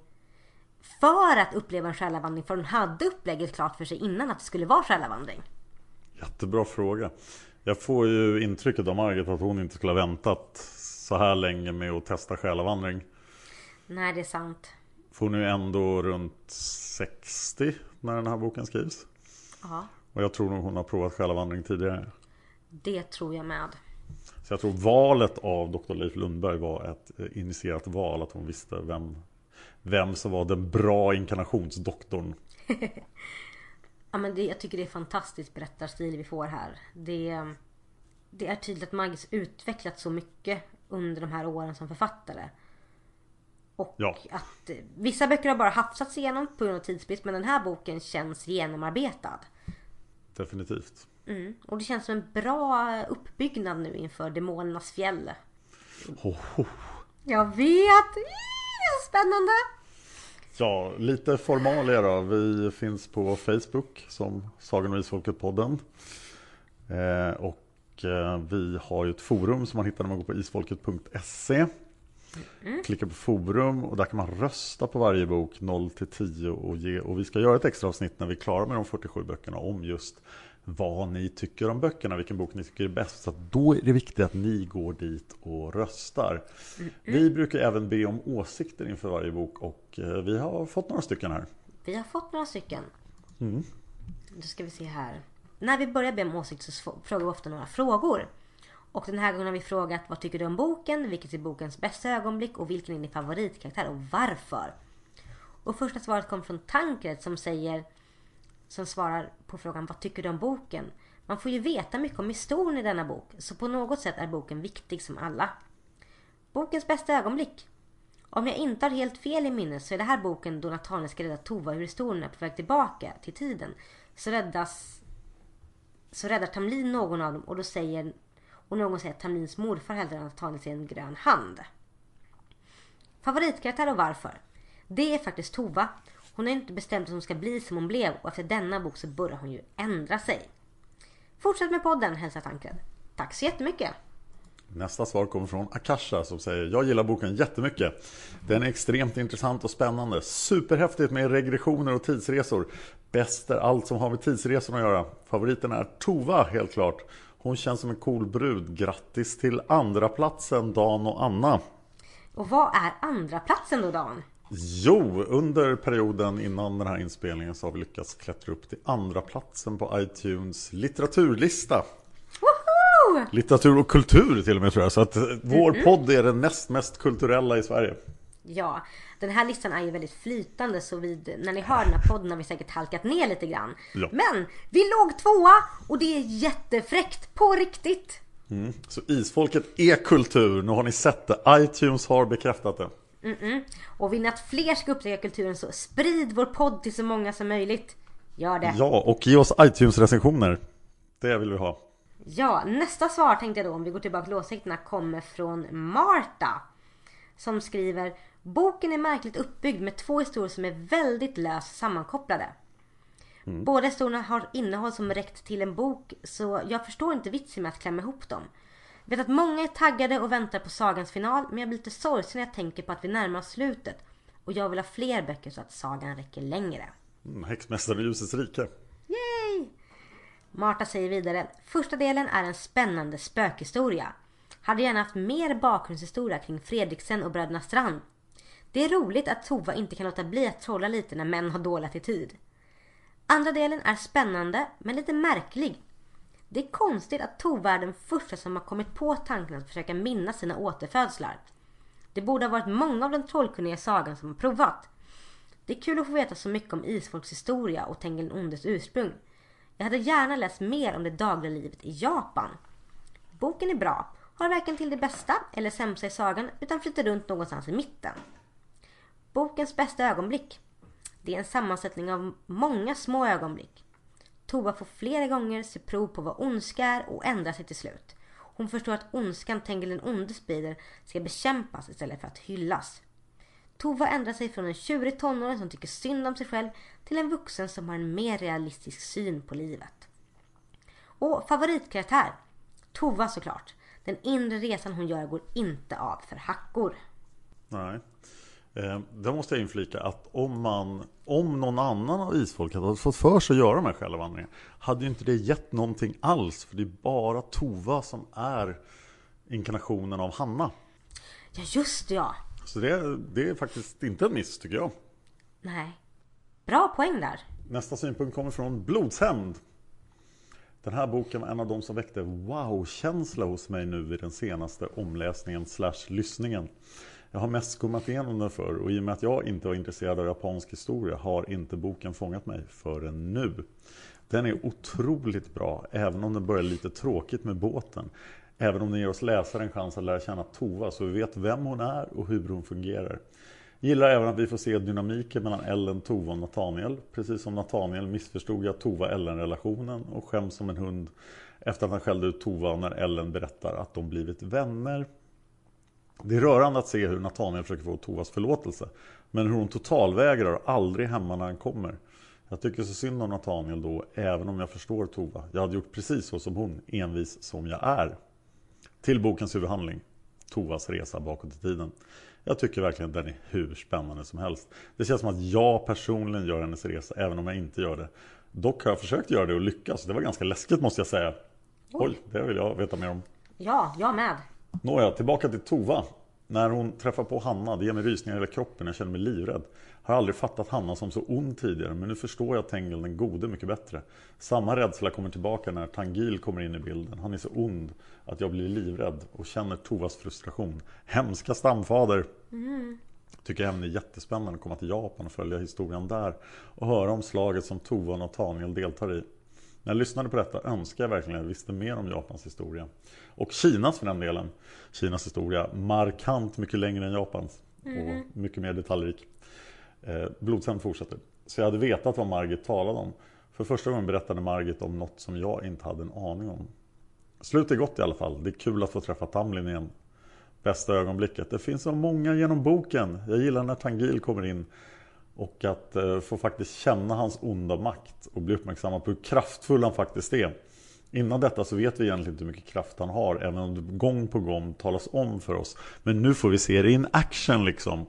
för att uppleva en själavandring för hon hade upplägget klart för sig innan att det skulle vara själavandring. Jättebra fråga. Jag får ju intrycket av Margit att hon inte skulle ha väntat så här länge med att testa själavandring. Nej, det är sant. För hon är ju ändå runt 60 när den här boken skrivs. Ja, Och jag tror nog hon har provat själavandring tidigare. det tror jag med. Så jag tror valet av Dr. Leif Lundberg var ett eh, initierat val. Att hon visste vem, vem som var den bra inkarnationsdoktorn. <laughs> Ja, men det, jag tycker det är fantastisk berättarstil vi får här. Det, det är tydligt att Margit utvecklats så mycket under de här åren som författare. Och Ja. att eh, vissa böcker har bara hafsats igenom på grund av tidsbrist men den här boken känns genomarbetad. Definitivt. Mm. Och det känns som en bra uppbyggnad nu inför Demonernas fjäll. Ho, ho. Jag vet! Så spännande! Ja, lite formalia då. Vi finns på Facebook som Sagan och Isfolket-podden. Eh, och eh, vi har ju ett forum som man hittar när man går på isfolket.se. Mm. Klicka på forum och där kan man rösta på varje bok 0 till 10 och, ge, och vi ska göra ett extra avsnitt när vi är klara med de 47 böckerna om just vad ni tycker om böckerna, vilken bok ni tycker är bäst. Så då är det viktigt att ni går dit och röstar. Mm. Vi brukar även be om åsikter inför varje bok och eh, vi har fått några stycken här. Vi har fått några stycken. Mm. Då ska vi se här. När vi börjar be om åsikter så frågar vi ofta några frågor. Och den här gången har vi frågat vad tycker du om boken? Vilket är bokens bästa ögonblick? Och vilken är din favoritkaraktär och varför? Och första svaret kom från Tankred som säger som svarar på frågan vad tycker du om boken? Man får ju veta mycket om historien i denna bok så på något sätt är boken viktig som alla. Bokens bästa ögonblick? Om jag inte har helt fel i minnet så är det här boken då Nathaniel ska rädda Tova ur historien är på väg tillbaka till tiden. Så räddas så räddar Tamlin någon av dem och då säger och någon säger att Tamlins morfar hällde Nathaniel sig en grön hand. Favoritkaraktär och varför? Det är faktiskt Tova. Hon har inte bestämt att hon ska bli som hon blev och efter denna bok så börjar hon ju ändra sig. Fortsätt med podden, hälsar Tankred. Tack så jättemycket! Nästa svar kommer från Akasha som säger Jag gillar boken jättemycket. Den är extremt intressant och spännande. Superhäftigt med regressioner och tidsresor. Bäst är allt som har med tidsresorna att göra. Favoriten är Tova helt klart. Hon känns som en cool brud. Grattis till andra platsen Dan och Anna. Och vad är andra platsen då Dan? Jo, under perioden innan den här inspelningen så har vi lyckats klättra upp till andra platsen på iTunes litteraturlista. Woho! Litteratur och kultur till och med tror jag. Så att vår mm -hmm. podd är den näst mest kulturella i Sverige. Ja, den här listan är ju väldigt flytande så vid, när ni hör den här podden har vi säkert halkat ner lite grann. Ja. Men vi låg tvåa och det är jättefräckt på riktigt. Mm. Så isfolket är kultur, nu har ni sett det. iTunes har bekräftat det. Mm -mm. Och vill ni att fler ska upptäcka kulturen så sprid vår podd till så många som möjligt. Gör det. Ja, och ge oss iTunes-recensioner. Det vill vi ha. Ja, nästa svar tänkte jag då om vi går tillbaka till åsikterna kommer från Marta. Som skriver Boken är märkligt uppbyggd med två historier som är väldigt löst sammankopplade. Mm. Båda historierna har innehåll som räckt till en bok så jag förstår inte vitsen med att klämma ihop dem. Jag vet att många är taggade och väntar på sagans final men jag blir lite sorgsen när jag tänker på att vi närmar oss slutet. Och jag vill ha fler böcker så att sagan räcker längre. Mm, Häxmästaren i ljusets rike. Yay! Marta säger vidare. Första delen är en spännande spökhistoria. Hade gärna haft mer bakgrundshistoria kring Fredriksen och bröderna Strand. Det är roligt att Tova inte kan låta bli att trolla lite när män har dålig attityd. Andra delen är spännande men lite märklig. Det är konstigt att Tova är den första som har kommit på tanken att försöka minnas sina återfödslar. Det borde ha varit många av den trollkunniga sagan som har provat. Det är kul att få veta så mycket om Isfolks historia och Tengil Ondes ursprung. Jag hade gärna läst mer om det dagliga livet i Japan. Boken är bra, har varken till det bästa eller sämsta i sagan utan flyter runt någonstans i mitten. Bokens bästa ögonblick. Det är en sammansättning av många små ögonblick. Tova får flera gånger se prov på vad ondska är och ändrar sig till slut. Hon förstår att ondskan tänker den onde sprider ska bekämpas istället för att hyllas. Tova ändrar sig från en tjurig tonåring som tycker synd om sig själv till en vuxen som har en mer realistisk syn på livet. Och favoritkaraktär? Tova såklart. Den inre resan hon gör går inte av för hackor. Nej. Eh, där måste jag inflika att om, man, om någon annan av isfolket hade fått för sig att göra de här själavandringarna hade ju inte det gett någonting alls. För det är bara Tova som är inkarnationen av Hanna. Ja, just ja. Så det, det är faktiskt inte en miss tycker jag. Nej. Bra poäng där. Nästa synpunkt kommer från Blodshämnd. Den här boken var en av de som väckte wow-känsla hos mig nu i den senaste omläsningen slash lyssningen. Jag har mest skummat igenom den förr och i och med att jag inte var intresserad av japansk historia har inte boken fångat mig förrän nu. Den är otroligt bra, även om den börjar lite tråkigt med båten. Även om den ger oss läsare en chans att lära känna Tova så vi vet vem hon är och hur hon fungerar. Gillar även att vi får se dynamiken mellan Ellen, Tova och Nathaniel. Precis som Nathaniel missförstod jag Tova-Ellen-relationen och skäms som en hund efter att han skällde ut Tova när Ellen berättar att de blivit vänner. Det är rörande att se hur Nathaniel försöker få Tovas förlåtelse. Men hur hon totalvägrar och aldrig är hemma när han kommer. Jag tycker så synd om Nathaniel då, även om jag förstår Tova. Jag hade gjort precis så som hon, envis som jag är. Till bokens huvudhandling. Tovas resa bakåt i tiden. Jag tycker verkligen att den är hur spännande som helst. Det känns som att jag personligen gör hennes resa, även om jag inte gör det. Dock har jag försökt göra det och lyckas. Det var ganska läskigt måste jag säga. Oj, det vill jag veta mer om. Ja, jag med. Nåja, tillbaka till Tova. När hon träffar på Hanna, det ger mig rysningar i hela kroppen, jag känner mig livrädd. Har aldrig fattat Hanna som så ond tidigare, men nu förstår jag Tengil den gode mycket bättre. Samma rädsla kommer tillbaka när Tangil kommer in i bilden. Han är så ond att jag blir livrädd och känner Tovas frustration. Hemska stamfader! Mm. Tycker även det är jättespännande att komma till Japan och följa historien där och höra om slaget som Tova och Nathaniel deltar i. När jag lyssnade på detta önskar jag verkligen att jag visste mer om Japans historia. Och Kinas för den delen. Kinas historia markant mycket längre än Japans. Mm. Och mycket mer detaljrik. Eh, Blodsänd fortsätter. Så jag hade vetat vad Margit talade om. För första gången berättade Margit om något som jag inte hade en aning om. Slutet är gott i alla fall. Det är kul att få träffa Tamlin igen. Bästa ögonblicket. Det finns så många genom boken. Jag gillar när Tangil kommer in. Och att eh, få faktiskt känna hans onda makt och bli uppmärksamma på hur kraftfull han faktiskt är. Innan detta så vet vi egentligen inte hur mycket kraft han har, även om det gång på gång talas om för oss. Men nu får vi se det in action liksom.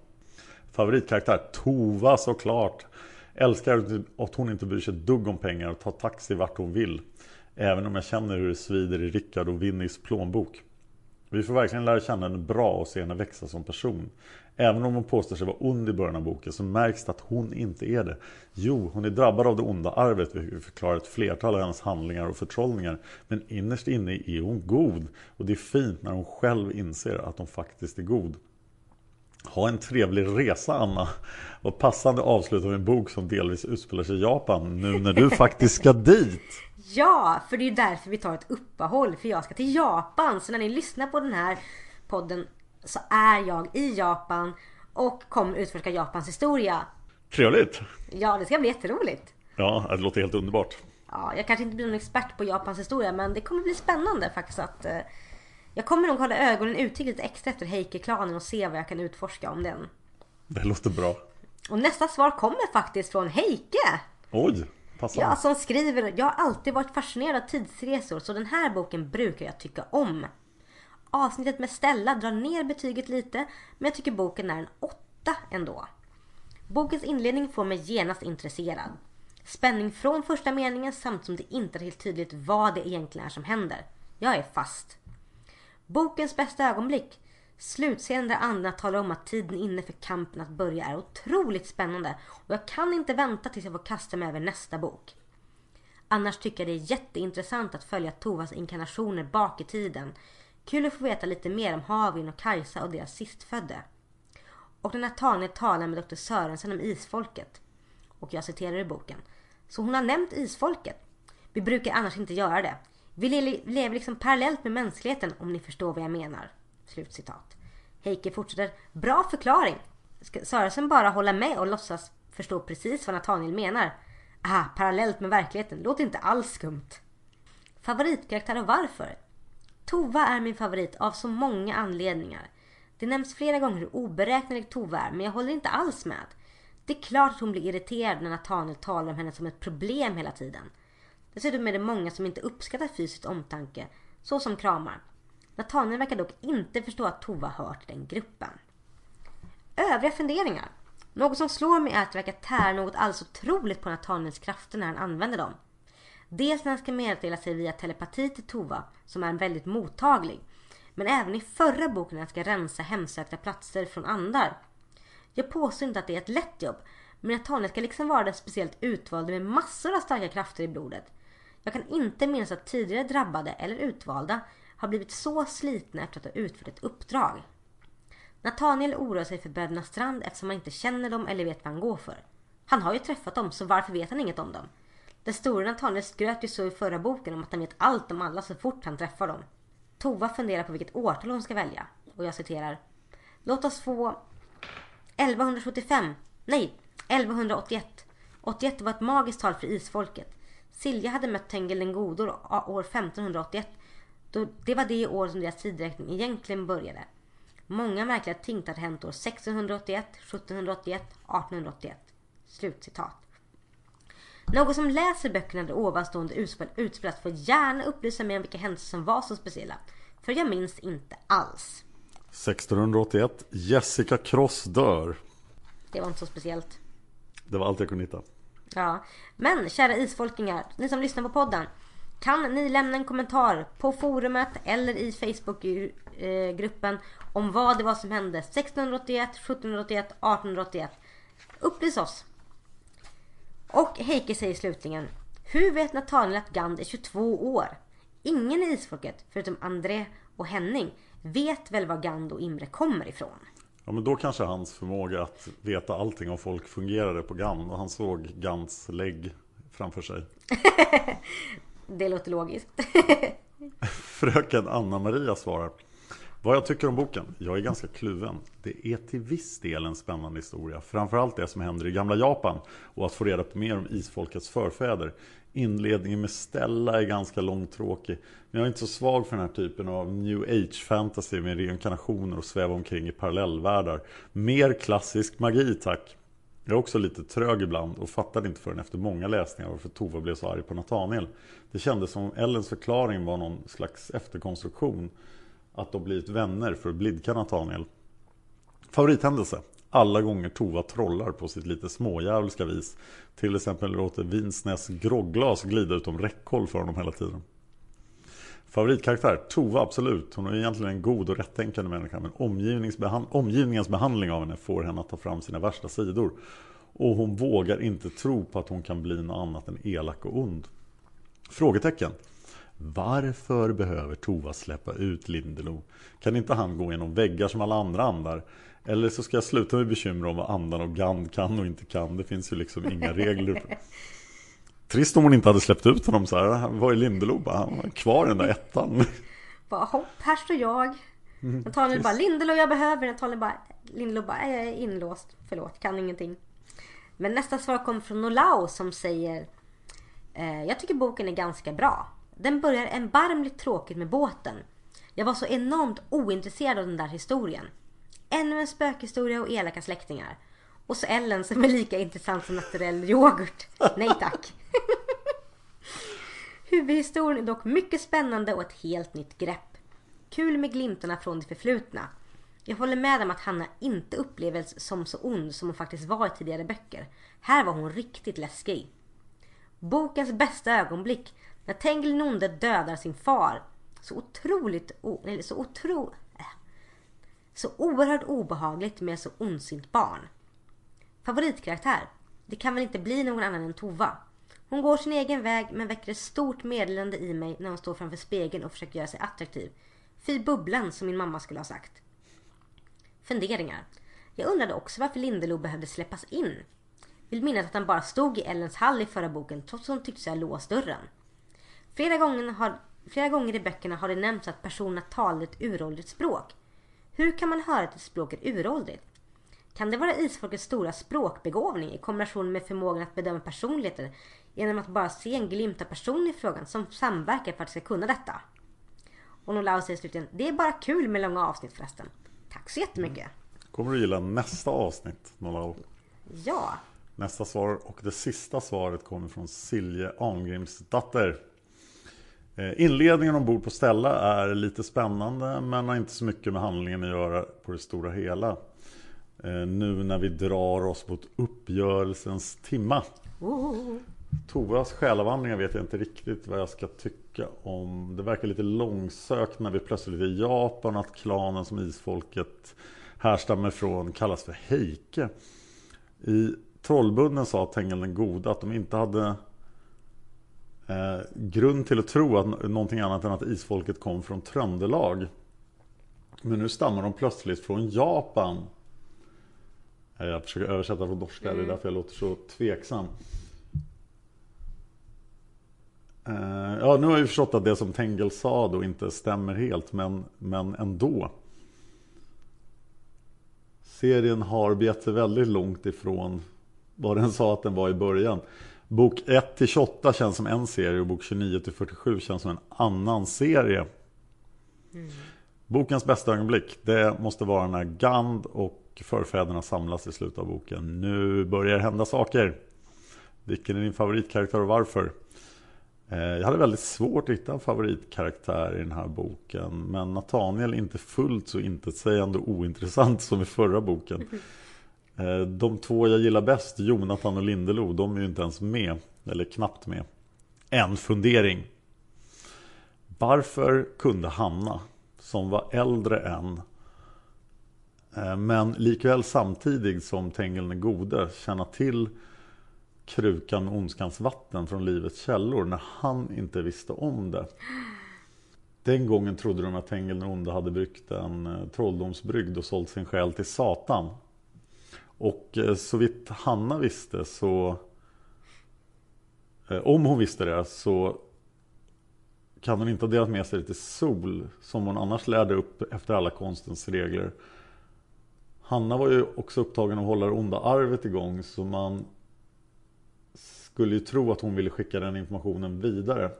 Favoritkaraktär, Tova såklart. Älskar att hon inte bryr sig ett dugg om pengar och tar taxi vart hon vill. Även om jag känner hur det svider i Rickard och Vinnys plånbok. Vi får verkligen lära känna henne bra och se henne växa som person. Även om hon påstår sig vara ond i början av boken så märks det att hon inte är det. Jo, hon är drabbad av det onda arvet, vilket förklarar ett flertal av hennes handlingar och förtrollningar. Men innerst inne är hon god. Och det är fint när hon själv inser att hon faktiskt är god. Ha en trevlig resa Anna. Och passande avsluta med en bok som delvis utspelar sig i Japan nu när du <laughs> faktiskt ska dit. Ja, för det är därför vi tar ett uppehåll. För jag ska till Japan. Så när ni lyssnar på den här podden så är jag i Japan och kommer utforska Japans historia. Trevligt! Ja, det ska bli jätteroligt. Ja, det låter helt underbart. Ja, jag kanske inte blir någon expert på Japans historia men det kommer bli spännande faktiskt att eh, jag kommer nog hålla ögonen utkik lite extra efter Heike-klanen och se vad jag kan utforska om den. Det låter bra. Och nästa svar kommer faktiskt från Heike. Oj, passar. Ja, alltså, som skriver Jag har alltid varit fascinerad av tidsresor så den här boken brukar jag tycka om. Avsnittet med Stella drar ner betyget lite men jag tycker boken är en åtta ändå. Bokens inledning får mig genast intresserad. Spänning från första meningen samt som det inte är helt tydligt vad det egentligen är som händer. Jag är fast. Bokens bästa ögonblick. Slutscenen där Anna talar om att tiden är inne för kampen att börja är otroligt spännande och jag kan inte vänta tills jag får kasta mig över nästa bok. Annars tycker jag det är jätteintressant att följa Tovas inkarnationer bak i tiden. Kul att få veta lite mer om Havin och Kajsa och deras sistfödde. Och när Nathaniel talar med Dr. Sörensen om isfolket. Och jag citerar i boken. Så hon har nämnt isfolket. Vi brukar annars inte göra det. Vi lever liksom parallellt med mänskligheten om ni förstår vad jag menar. Slutcitat. Heike fortsätter. Bra förklaring. Ska Sörensen bara hålla med och låtsas förstå precis vad Nathaniel menar? Ah, parallellt med verkligheten. Låter inte alls skumt. Favoritkaraktär och varför? Tova är min favorit av så många anledningar. Det nämns flera gånger hur oberäknelig Tova är, men jag håller inte alls med. Det är klart att hon blir irriterad när Nathaniel talar om henne som ett problem hela tiden. Dessutom är det många som inte uppskattar fysisk omtanke, så som kramar. Nathaniel verkar dock inte förstå att Tova hör till den gruppen. Övriga funderingar. Något som slår mig är att det verkar tära något alldeles otroligt på Nathaniels krafter när han använder dem. Dels när han ska meddela sig via telepati till Tova, som är väldigt mottaglig. Men även i förra boken när han ska rensa hemsökta platser från andar. Jag påstår inte att det är ett lätt jobb, men Nathaniel ska liksom vara den speciellt utvalde med massor av starka krafter i blodet. Jag kan inte minnas att tidigare drabbade eller utvalda har blivit så slitna efter att ha utfört ett uppdrag. Nathaniel oroar sig för bröderna Strand eftersom han inte känner dem eller vet vad han går för. Han har ju träffat dem, så varför vet han inget om dem? Den store Nathaniel skröt ju så i förra boken om att han vet allt om alla så fort han träffar dem. Tova funderar på vilket årtal hon ska välja. Och jag citerar. Låt oss få 1175. Nej, 1181. 81 var ett magiskt tal för isfolket. Silja hade mött Tengil den Godor år 1581. Då det var det år som deras tidräkning egentligen började. Många märkliga ting hade hänt år 1681, 1781, 1881. Slutcitat. Någon som läser böckerna där ovanstående utspel utspelas får gärna upplysa mig om vilka händelser som var så speciella. För jag minns inte alls. 1681. Jessica Cross dör. Det var inte så speciellt. Det var allt jag kunde hitta. Ja, men kära isfolkingar, ni som lyssnar på podden. Kan ni lämna en kommentar på forumet eller i Facebookgruppen om vad det var som hände 1681, 1781, 1881. Upplys oss! Och Heike säger slutligen Hur vet Nathaniel att Gand är 22 år? Ingen i isfolket, förutom André och Henning, vet väl var Gand och Imre kommer ifrån? Ja men då kanske hans förmåga att veta allting om folk fungerade på Gand och han såg Gands lägg framför sig. <laughs> det låter logiskt. <laughs> Fröken Anna-Maria svarar vad jag tycker om boken? Jag är ganska kluven. Det är till viss del en spännande historia. Framförallt det som händer i gamla Japan och att få reda på mer om isfolkets förfäder. Inledningen med Stella är ganska långtråkig. Men jag är inte så svag för den här typen av new age fantasy med reinkarnationer och sväva omkring i parallellvärldar. Mer klassisk magi tack. Jag är också lite trög ibland och fattade inte förrän efter många läsningar varför Tova blev så arg på Nathaniel. Det kändes som Ellens förklaring var någon slags efterkonstruktion att de blivit vänner för att blidka Nathaniel. Favorithändelse? Alla gånger Tova trollar på sitt lite smådjävulska vis. Till exempel låter Vinsnäs grogglas glida utom räckhåll för honom hela tiden. Favoritkaraktär? Tova, absolut. Hon är egentligen en god och rättänkande människa. Men omgivningens behandling av henne får henne att ta fram sina värsta sidor. Och hon vågar inte tro på att hon kan bli något annat än elak och ond. Frågetecken. Varför behöver Tova släppa ut Lindelo? Kan inte han gå genom väggar som alla andra andar? Eller så ska jag sluta med bekymmer om vad andan och Gand kan och inte kan. Det finns ju liksom inga <laughs> regler. Trist om hon inte hade släppt ut honom så här. Var är Lindelo? Han var kvar i den där ettan. <laughs> Bara hopp, här står jag. Mm, Nathaniel bara Lindelo jag behöver. Nathaniel bara Lindelo bara jag är inlåst. Förlåt, kan ingenting. Men nästa svar kommer från Nolau som säger eh, Jag tycker boken är ganska bra. Den börjar erbarmligt tråkigt med båten. Jag var så enormt ointresserad av den där historien. Ännu en spökhistoria och elaka släktingar. Och så Ellen som är lika intressant som naturell yoghurt. Nej tack. <laughs> Huvudhistorien är dock mycket spännande och ett helt nytt grepp. Kul med glimtarna från det förflutna. Jag håller med om att Hanna inte upplevdes som så ond som hon faktiskt var i tidigare böcker. Här var hon riktigt läskig. Bokens bästa ögonblick när Tengil Nonde dödar sin far. Så otroligt, eller så otro, äh, så oerhört obehagligt med så ondsint barn. Favoritkaraktär? Det kan väl inte bli någon annan än Tova. Hon går sin egen väg men väcker ett stort meddelande i mig när hon står framför spegeln och försöker göra sig attraktiv. Fy bubblan som min mamma skulle ha sagt. Funderingar. Jag undrade också varför Lindelo behövde släppas in. Vill minnas att han bara stod i Ellens hall i förra boken trots att hon tyckte sig ha låst dörren. Flera gånger, har, flera gånger i böckerna har det nämnts att personerna talar ett uråldrigt språk. Hur kan man höra att ett språk är uråldrigt? Kan det vara isfolkets stora språkbegåvning i kombination med förmågan att bedöma personligheter genom att bara se en glimt av person i frågan som samverkar för att ska kunna detta? Och Nolau säger slutligen, det är bara kul med långa avsnitt förresten. Tack så jättemycket. Kommer du gilla nästa avsnitt Nolau? Ja. Nästa svar och det sista svaret kommer från Silje Almgrimsdatter. Eh, inledningen ombord på Stella är lite spännande men har inte så mycket med handlingen att göra på det stora hela. Eh, nu när vi drar oss mot uppgörelsens timma. Toas själavandringar vet jag inte riktigt vad jag ska tycka om. Det verkar lite långsökt när vi plötsligt är i Japan att klanen som isfolket härstammar från kallas för Heike. I Trollbunden sa Tengil den gode att de inte hade eh, grund till att tro att någonting annat än att isfolket kom från Tröndelag. Men nu stammar de plötsligt från Japan. Eh, jag försöker översätta från norska, mm. det är mm. därför jag låter så tveksam. Eh, ja, nu har jag förstått att det som Tengel sa då inte stämmer helt, men, men ändå. Serien har begett sig väldigt långt ifrån vad den sa att den var i början. Bok 1 till 28 känns som en serie och bok 29 till 47 känns som en annan serie. Mm. Bokens bästa ögonblick, det måste vara när Gand och förfäderna samlas i slutet av boken. Nu börjar det hända saker. Vilken är din favoritkaraktär och varför? Eh, jag hade väldigt svårt att hitta en favoritkaraktär i den här boken. Men Nathaniel är inte fullt så intetsägande och ointressant som i förra boken. <laughs> Eh, de två jag gillar bäst, Jonathan och Lindelo, de är ju inte ens med. Eller knappt med. En fundering. Varför kunde Hanna, som var äldre än eh, men likväl samtidigt som Tengil den gode känna till krukan med ondskans vatten från livets källor när han inte visste om det. Den gången trodde de att Tengil den onde hade bryggt en eh, trolldomsbrygd och sålt sin själ till Satan. Och eh, så vitt Hanna visste så eh, om hon visste det så kan hon inte ha delat med sig till Sol som hon annars lärde upp efter alla konstens regler. Hanna var ju också upptagen av att hålla det onda arvet igång så man skulle ju tro att hon ville skicka den informationen vidare.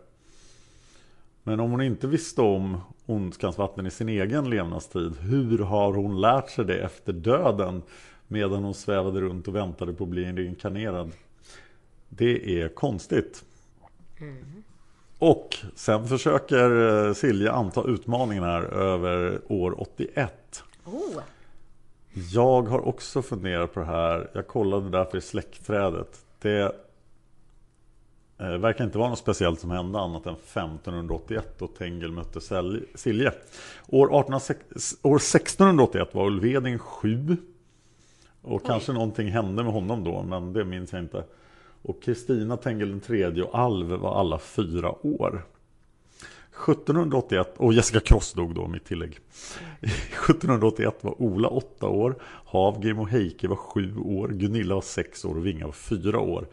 Men om hon inte visste om ondskans vatten i sin egen levnadstid, hur har hon lärt sig det efter döden medan hon svävade runt och väntade på att bli reinkarnerad? Det är konstigt. Mm. Och sen försöker eh, Silja anta utmaningen här över år 81. Oh. Jag har också funderat på det här. Jag kollade därför i släktträdet. Det eh, verkar inte vara något speciellt som hände annat än 1581 då Tengel mötte Silje. År, 18, år 1681 var Ulveding 7. Och Oj. kanske någonting hände med honom då, men det minns jag inte. Och Kristina Tengel den tredje och Alv var alla fyra år. 1781, och Jessica Kross dog då, mitt tillägg. <laughs> 1781 var Ola åtta år, Havgrim och Heike var sju år, Gunilla var sex år och Vinga var fyra år.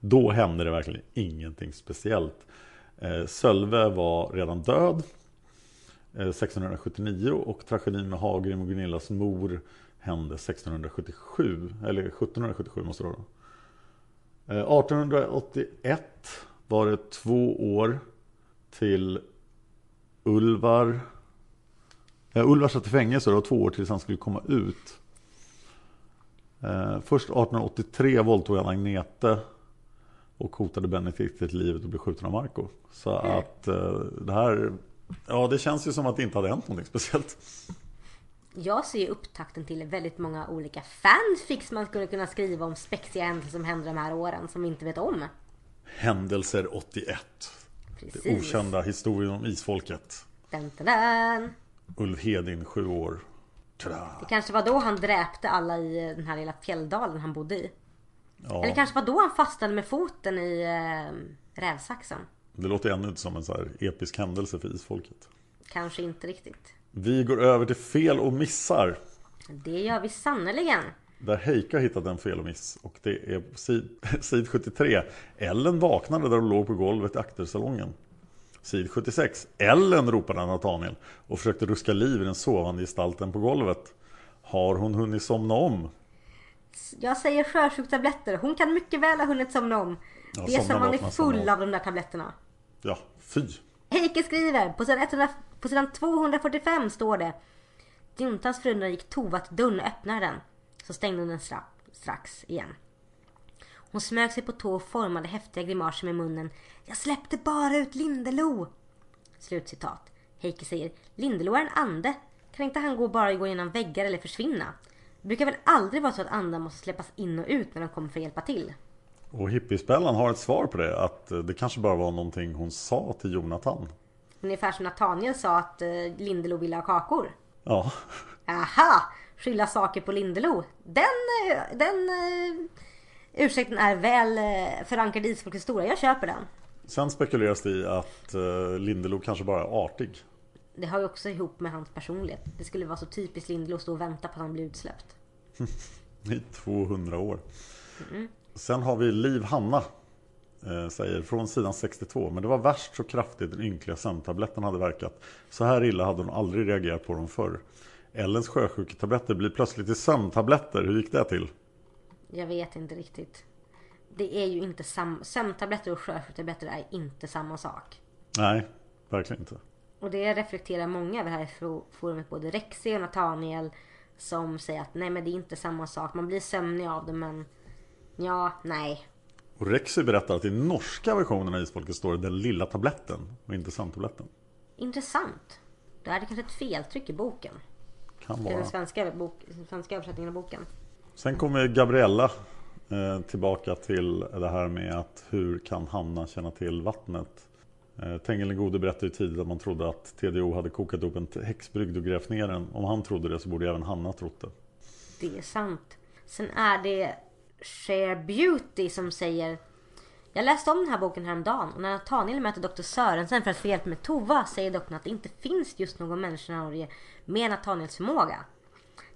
Då hände det verkligen ingenting speciellt. Eh, Sölve var redan död 1679 eh, och tragedin med Havgrim och Gunillas mor hände 1677, eller 1777 måste det vara. Eh, 1881 var det två år till Ulvar eh, Ulvar satt i fängelse och två år tills han skulle komma ut. Eh, först 1883 våldtog han Agnete och hotade Benedikt till livet och blev skjuten av Marco. Så att eh, det här, ja det känns ju som att det inte hade hänt någonting speciellt jag ser upptakten till väldigt många olika fanfics man skulle kunna skriva om spexiga händelser som händer de här åren som vi inte vet om. Händelser 81. Precis. Det okända historien om isfolket. Dun, dun, dun. Ulf Hedin, sju år. Tada. Det kanske var då han dräpte alla i den här lilla fjälldalen han bodde i. Ja. Eller kanske var då han fastnade med foten i äh, rävsaxen. Det låter ännu inte som en så här episk händelse för isfolket. Kanske inte riktigt. Vi går över till fel och missar. Det gör vi sannoliken. Där Heika har hittat en fel och miss. Och det är på sid, <laughs> sid 73. Ellen vaknade där hon låg på golvet i aktersalongen. Sid 76. Ellen ropade Nathaniel och försökte ruska liv i den sovande gestalten på golvet. Har hon hunnit somna om? Jag säger sjösjuktabletter. Hon kan mycket väl ha hunnit somna om. Ja, det är som man är full av de där tabletterna. Ja, fy. Heike skriver på sidan, 100, på sidan 245 står det Juntans förundran gick tova till dörren och öppnade den. Så stängde hon den strax igen. Hon smög sig på tå och formade häftiga grimaser med munnen. Jag släppte bara ut Lindelo! Slutcitat. Heike säger Lindelo är en ande. Kan inte han gå bara gå genom väggar eller försvinna? Det brukar väl aldrig vara så att andar måste släppas in och ut när de kommer för att hjälpa till? Och hippiespällan har ett svar på det. Att eh, det kanske bara var någonting hon sa till Jonathan. Ungefär som Nathaniel sa att eh, Lindelo ville ha kakor. Ja. Aha! Skylla saker på Lindelo. Den, eh, den ursäkten är väl förankrad i isfolkets historia. Jag köper den. Sen spekuleras det i att Lindelo kanske bara är artig. Det har ju också ihop med hans personlighet. Det skulle vara så typiskt Lindelo att stå och vänta på att han blir utsläppt. <laughs> I 200 år. Mm. Sen har vi Liv Hanna. Eh, säger från sidan 62. Men det var värst så kraftigt den ynkliga sömntabletten hade verkat. Så här illa hade hon aldrig reagerat på dem förr. Ellens sjösjuketabletter blir plötsligt till sömntabletter. Hur gick det till? Jag vet inte riktigt. Det är ju inte samma... Sömntabletter och sjösjuketabletter är inte samma sak. Nej, verkligen inte. Och det reflekterar många över här i forumet. Både Rexi och Nathaniel. Som säger att nej men det är inte samma sak. Man blir sömnig av det men Ja, nej. Och Rexy berättar att i norska versionen av Isfolket står det den lilla tabletten och inte sandtabletten. Intressant. Då är det kanske ett feltryck i boken. Kan I vara. den svenska, bok, svenska översättningen av boken. Sen kommer Gabriella eh, tillbaka till det här med att hur kan Hanna känna till vattnet? Eh, Tengil gode berättade ju tidigt att man trodde att TDO hade kokat upp en häxbrygd och grävt ner den. Om han trodde det så borde även Hanna trott det. Det är sant. Sen är det Share Beauty som säger Jag läste om den här boken häromdagen och när Nathaniel möter Dr. Sörensen för att få hjälp med Tova säger doktorn att det inte finns just någon människa i Norge med Nathaniels förmåga.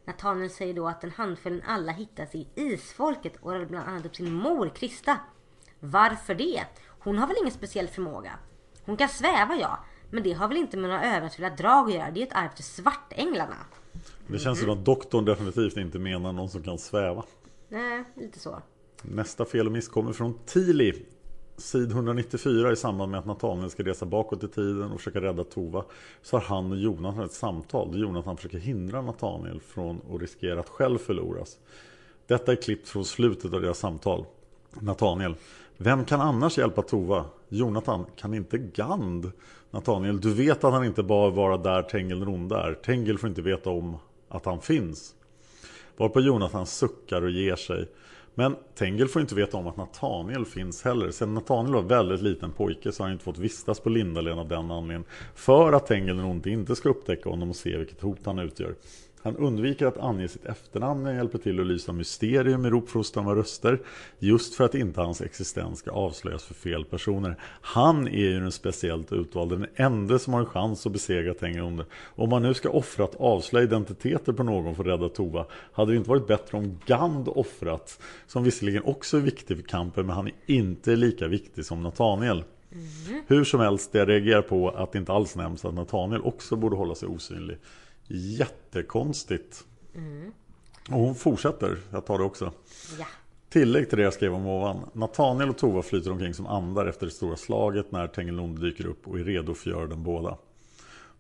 Nathaniel säger då att den handfull alla hittas i isfolket och radar bland annat upp sin mor Krista. Varför det? Hon har väl ingen speciell förmåga? Hon kan sväva ja, men det har väl inte med några övernaturliga drag att göra. Det är ett arv till svartänglarna. Det känns som att doktorn definitivt inte menar någon som kan sväva. Nej, lite så. Nästa fel och miss kommer från Tili. Sid 194 i samband med att Nathaniel ska resa bakåt i tiden och försöka rädda Tova. Så har han och Jonathan ett samtal där Jonathan försöker hindra Nathaniel från att riskera att själv förloras. Detta är klippt från slutet av deras samtal. Nathaniel. Vem kan annars hjälpa Tova? Jonathan. Kan inte Gand? Nathaniel. Du vet att han inte bara vara där Tengil den onde är. Tengil får inte veta om att han finns. Varpå Jonathan suckar och ger sig. Men Tengil får inte veta om att Nathaniel finns heller. Sedan Nathaniel var väldigt liten pojke så har han inte fått vistas på Lindalen av den anledningen. För att Tengil den onde inte ska upptäcka honom och se vilket hot han utgör. Han undviker att ange sitt efternamn när han hjälper till att lysa mysterium i ropfrostan av röster. Just för att inte hans existens ska avslöjas för fel personer. Han är ju den speciellt utvalde, den enda som har en chans att besegra Tengil. Om man nu ska offra att avslöja identiteter på någon för att rädda Tova. Hade det inte varit bättre om Gand offrats? Som visserligen också är viktig för kampen men han är inte lika viktig som Nathaniel. Hur som helst, jag reagerar på att det inte alls nämns att Nathaniel också borde hålla sig osynlig. Jättekonstigt. Och hon fortsätter, jag tar det också. Ja. Tillägg till det jag skrev om ovan. Nathaniel och Tova flyter omkring som andar efter det stora slaget när Tengilonde dyker upp och är redo för göra dem båda.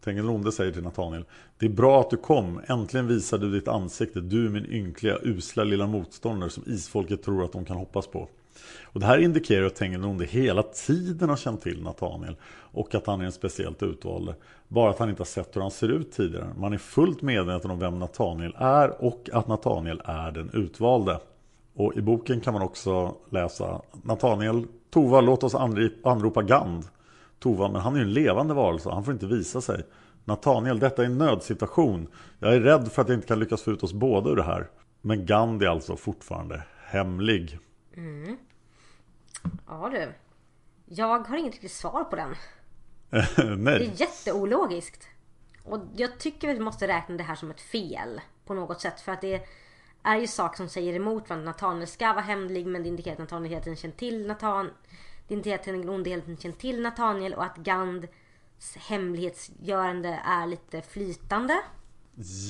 Tengilonde säger till Nathaniel Det är bra att du kom, äntligen visar du ditt ansikte, du min ynkliga, usla lilla motståndare som isfolket tror att de kan hoppas på. Och det här indikerar att Tengilonde hela tiden har känt till Nathaniel och att han är en speciellt utvald. Bara att han inte har sett hur han ser ut tidigare. Man är fullt medveten om vem Nathaniel är och att Nathaniel är den utvalde. Och i boken kan man också läsa Nathaniel, Tova låt oss anropa Gand. Tova, men han är ju en levande varelse, han får inte visa sig. Nathaniel, detta är en nödsituation. Jag är rädd för att jag inte kan lyckas få ut oss båda ur det här. Men Gand är alltså fortfarande hemlig. Mm. Ja du. Jag har inget riktigt svar på den. <laughs> Det Nej, är jätteologiskt. Och jag tycker vi måste räkna det här som ett fel. På något sätt. För att det är ju saker som säger emot varandra. Nathaniel ska vara hemlig men det indikerar att Nathaniel hela tiden känt till Nathan. Det indikerar att den onde hela tiden känt till Nathaniel och att Gands hemlighetsgörande är lite flytande.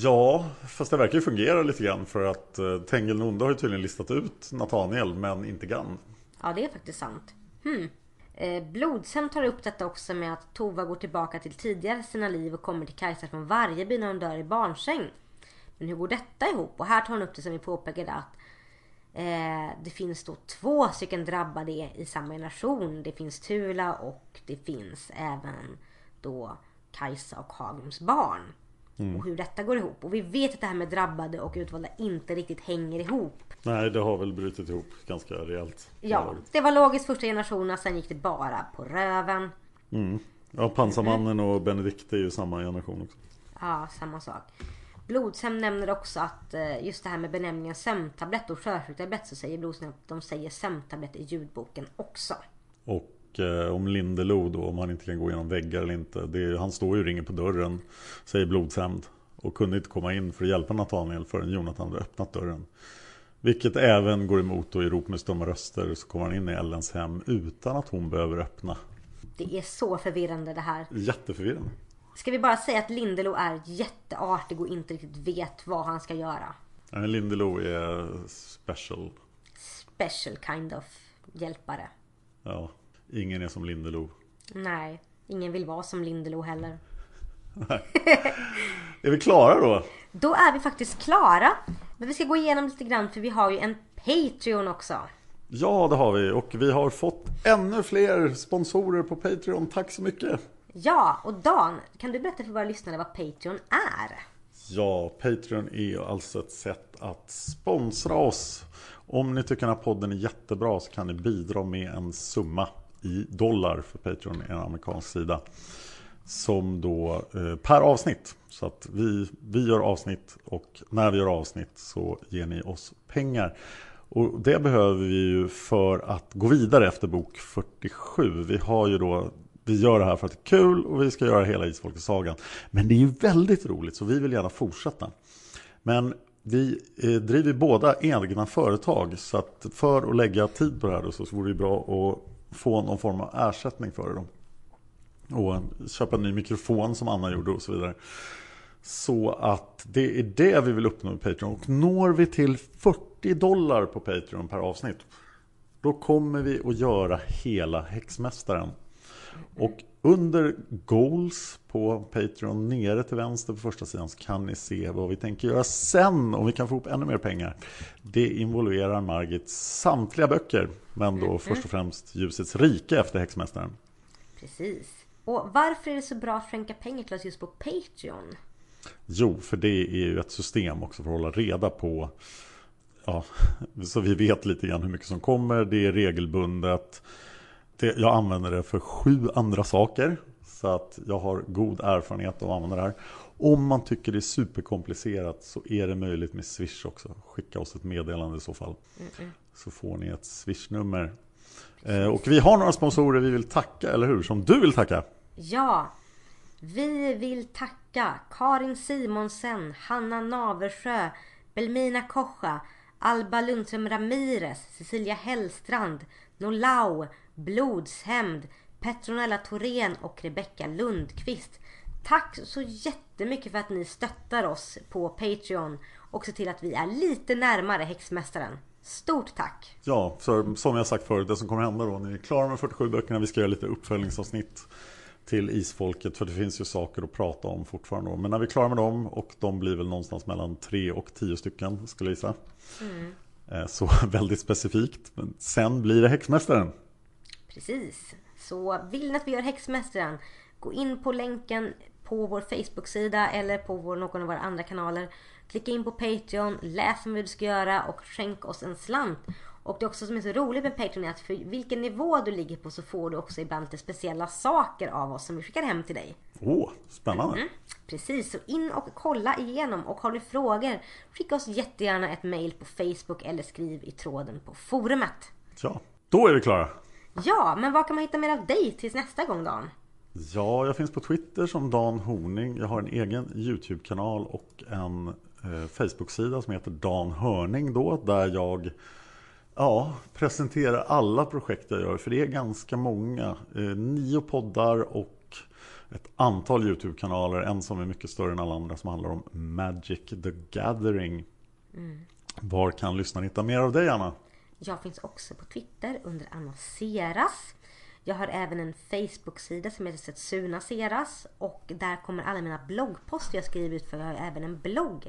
Ja, fast det verkar ju fungera lite grann för att eh, Tengil Nonde har ju tydligen listat ut Nathaniel men inte Gand. Ja, det är faktiskt sant. Hmm. Eh, tar upp detta också med att Tova går tillbaka till tidigare sina liv och kommer till Kajsa från varje by när hon dör i barnsäng. Men hur går detta ihop? Och här tar hon upp det som vi påpekade att eh, det finns då två stycken drabbade i samma generation. Det finns Tula och det finns även då Kajsa och Hagums barn. Och hur detta går ihop. Och vi vet att det här med drabbade och utvalda inte riktigt hänger ihop. Nej, det har väl brutit ihop ganska rejält. Ja, det var logiskt första generationen, sen gick det bara på röven. Ja, Pansarmannen och Benedikte är ju samma generation också. Ja, samma sak. Blodshem nämner också att eh, just det här med benämningen sömntablett och sjösjuktablett så säger Blodshem att de säger sömntablett i ljudboken också. Och eh, om Lindelo då, om han inte kan gå igenom väggar eller inte. Det han står ju och ringer på dörren, säger Blodshämnd. Och kunde inte komma in för att hjälpa Nathaniel förrän Jonathan hade öppnat dörren. Vilket även går emot då i rop med stumma röster så kommer han in i Ellens hem utan att hon behöver öppna. Det är så förvirrande det här. Jätteförvirrande. Ska vi bara säga att Lindelo är jätteartig och inte riktigt vet vad han ska göra. Nej, Lindelo är special. Special kind of hjälpare. Ja, ingen är som Lindelo. Nej, ingen vill vara som Lindelo heller. Är vi klara då? Då är vi faktiskt klara. Men vi ska gå igenom lite grann för vi har ju en Patreon också. Ja, det har vi. Och vi har fått ännu fler sponsorer på Patreon. Tack så mycket! Ja, och Dan, kan du berätta för våra lyssnare vad Patreon är? Ja, Patreon är alltså ett sätt att sponsra oss. Om ni tycker här podden är jättebra så kan ni bidra med en summa i dollar för Patreon är en amerikansk sida. Som då eh, per avsnitt. Så att vi, vi gör avsnitt och när vi gör avsnitt så ger ni oss pengar. Och det behöver vi ju för att gå vidare efter bok 47. Vi har ju då vi gör det här för att det är kul och vi ska göra hela Isfolkesagan. Men det är ju väldigt roligt så vi vill gärna fortsätta. Men vi eh, driver båda egna företag så att för att lägga tid på det här då, så vore det bra att få någon form av ersättning för det. Då. Och köpa en ny mikrofon som Anna gjorde och så vidare. Så att det är det vi vill uppnå med Patreon. Och når vi till 40 dollar på Patreon per avsnitt. Då kommer vi att göra hela Häxmästaren. Och under Goals på Patreon nere till vänster på första sidan så kan ni se vad vi tänker göra sen om vi kan få ihop ännu mer pengar. Det involverar Margits samtliga böcker men då mm. först och främst Ljusets rike efter Häxmästaren. Precis. Och varför är det så bra att skänka pengar till oss just på Patreon? Jo, för det är ju ett system också för att hålla reda på Ja, så vi vet lite grann hur mycket som kommer. Det är regelbundet. Det, jag använder det för sju andra saker. Så att jag har god erfarenhet av att använda det här. Om man tycker det är superkomplicerat så är det möjligt med Swish också. Skicka oss ett meddelande i så fall. Mm. Så får ni ett Swish-nummer. Eh, och vi har några sponsorer vi vill tacka, eller hur? Som du vill tacka. Ja, vi vill tacka Karin Simonsen, Hanna Naversjö, Belmina Kocha, Alba Lundström Ramirez, Cecilia Hellstrand, Nolau, Blodshämnd, Petronella Thorén och Rebecka Lundqvist. Tack så jättemycket för att ni stöttar oss på Patreon och ser till att vi är lite närmare Häxmästaren. Stort tack! Ja, för som jag sagt förut, det som kommer hända då, ni är klara med 47 böckerna, vi ska göra lite uppföljningsavsnitt till Isfolket, för det finns ju saker att prata om fortfarande. Men när vi är klara med dem, och de blir väl någonstans mellan 3 och 10 stycken, skulle jag gissa. Mm. Eh, så <laughs> väldigt specifikt. Men sen blir det Häxmästaren. Precis. Så vill ni att vi gör Häxmästaren, gå in på länken på vår Facebook-sida eller på vår, någon av våra andra kanaler. Klicka in på Patreon, läs vad du ska göra och skänk oss en slant. Och det också som är så roligt med Patreon är att för vilken nivå du ligger på så får du också ibland lite speciella saker av oss som vi skickar hem till dig. Åh, oh, spännande! Mm, precis, så in och kolla igenom och har du frågor skicka oss jättegärna ett mail på Facebook eller skriv i tråden på forumet. Ja, då är vi klara! Ja, men vad kan man hitta mer av dig tills nästa gång Dan? Ja, jag finns på Twitter som Dan Horning. Jag har en egen YouTube-kanal och en eh, Facebook-sida som heter Dan Hörning då, där jag ja, presenterar alla projekt jag gör. För det är ganska många. Eh, nio poddar och ett antal YouTube-kanaler. En som är mycket större än alla andra som handlar om Magic the Gathering. Mm. Var kan lyssnarna hitta mer av dig Anna? Jag finns också på Twitter under Annonseras. Jag har även en Facebook-sida som heter Setsuna Seras och där kommer alla mina bloggposter jag skriver ut för jag har även en blogg.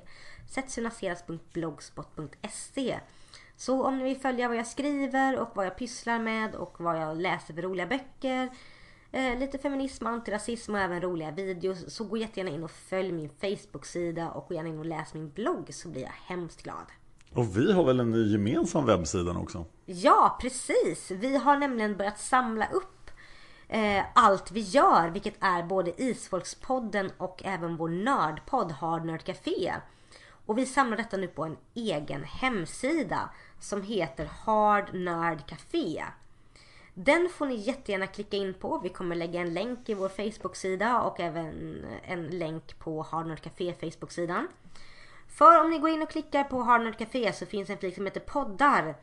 setsunaseras.blogspot.se Så om ni vill följa vad jag skriver och vad jag pysslar med och vad jag läser för roliga böcker eh, lite feminism, antirasism och även roliga videos så gå jättegärna in och följ min Facebook-sida och gå gärna in och läs min blogg så blir jag hemskt glad. Och vi har väl en ny gemensam webbsida också? Ja, precis. Vi har nämligen börjat samla upp eh, allt vi gör, vilket är både Isfolkspodden och även vår nördpodd Hard Nerd Café. Och vi samlar detta nu på en egen hemsida som heter Hard Nerd Café. Den får ni jättegärna klicka in på. Vi kommer lägga en länk i vår Facebook-sida och även en länk på Hard Nerd Café Facebook-sidan. För om ni går in och klickar på Hardnerd Café så finns en flik som heter poddar.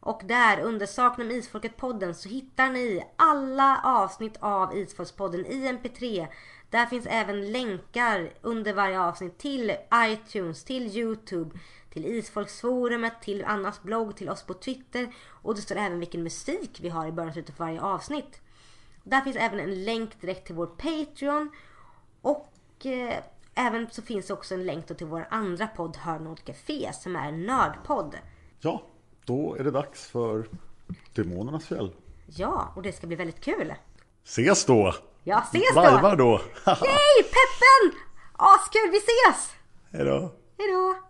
Och där under Sakna Isfolket-podden så hittar ni alla avsnitt av Isfolkspodden i MP3. Där finns även länkar under varje avsnitt till iTunes, till Youtube, till Isfolksforumet, till Annas blogg, till oss på Twitter. Och det står även vilken musik vi har i början och slutet på varje avsnitt. Där finns även en länk direkt till vår Patreon. Och eh, Även så finns det också en länk till vår andra podd Hörnord Café som är en nördpodd. Ja, då är det dags för Demonernas fjäll. Ja, och det ska bli väldigt kul. Ses då! Ja, ses då! Lajvar då! Yay, peppen! Askul, vi ses! Hejdå! Hejdå!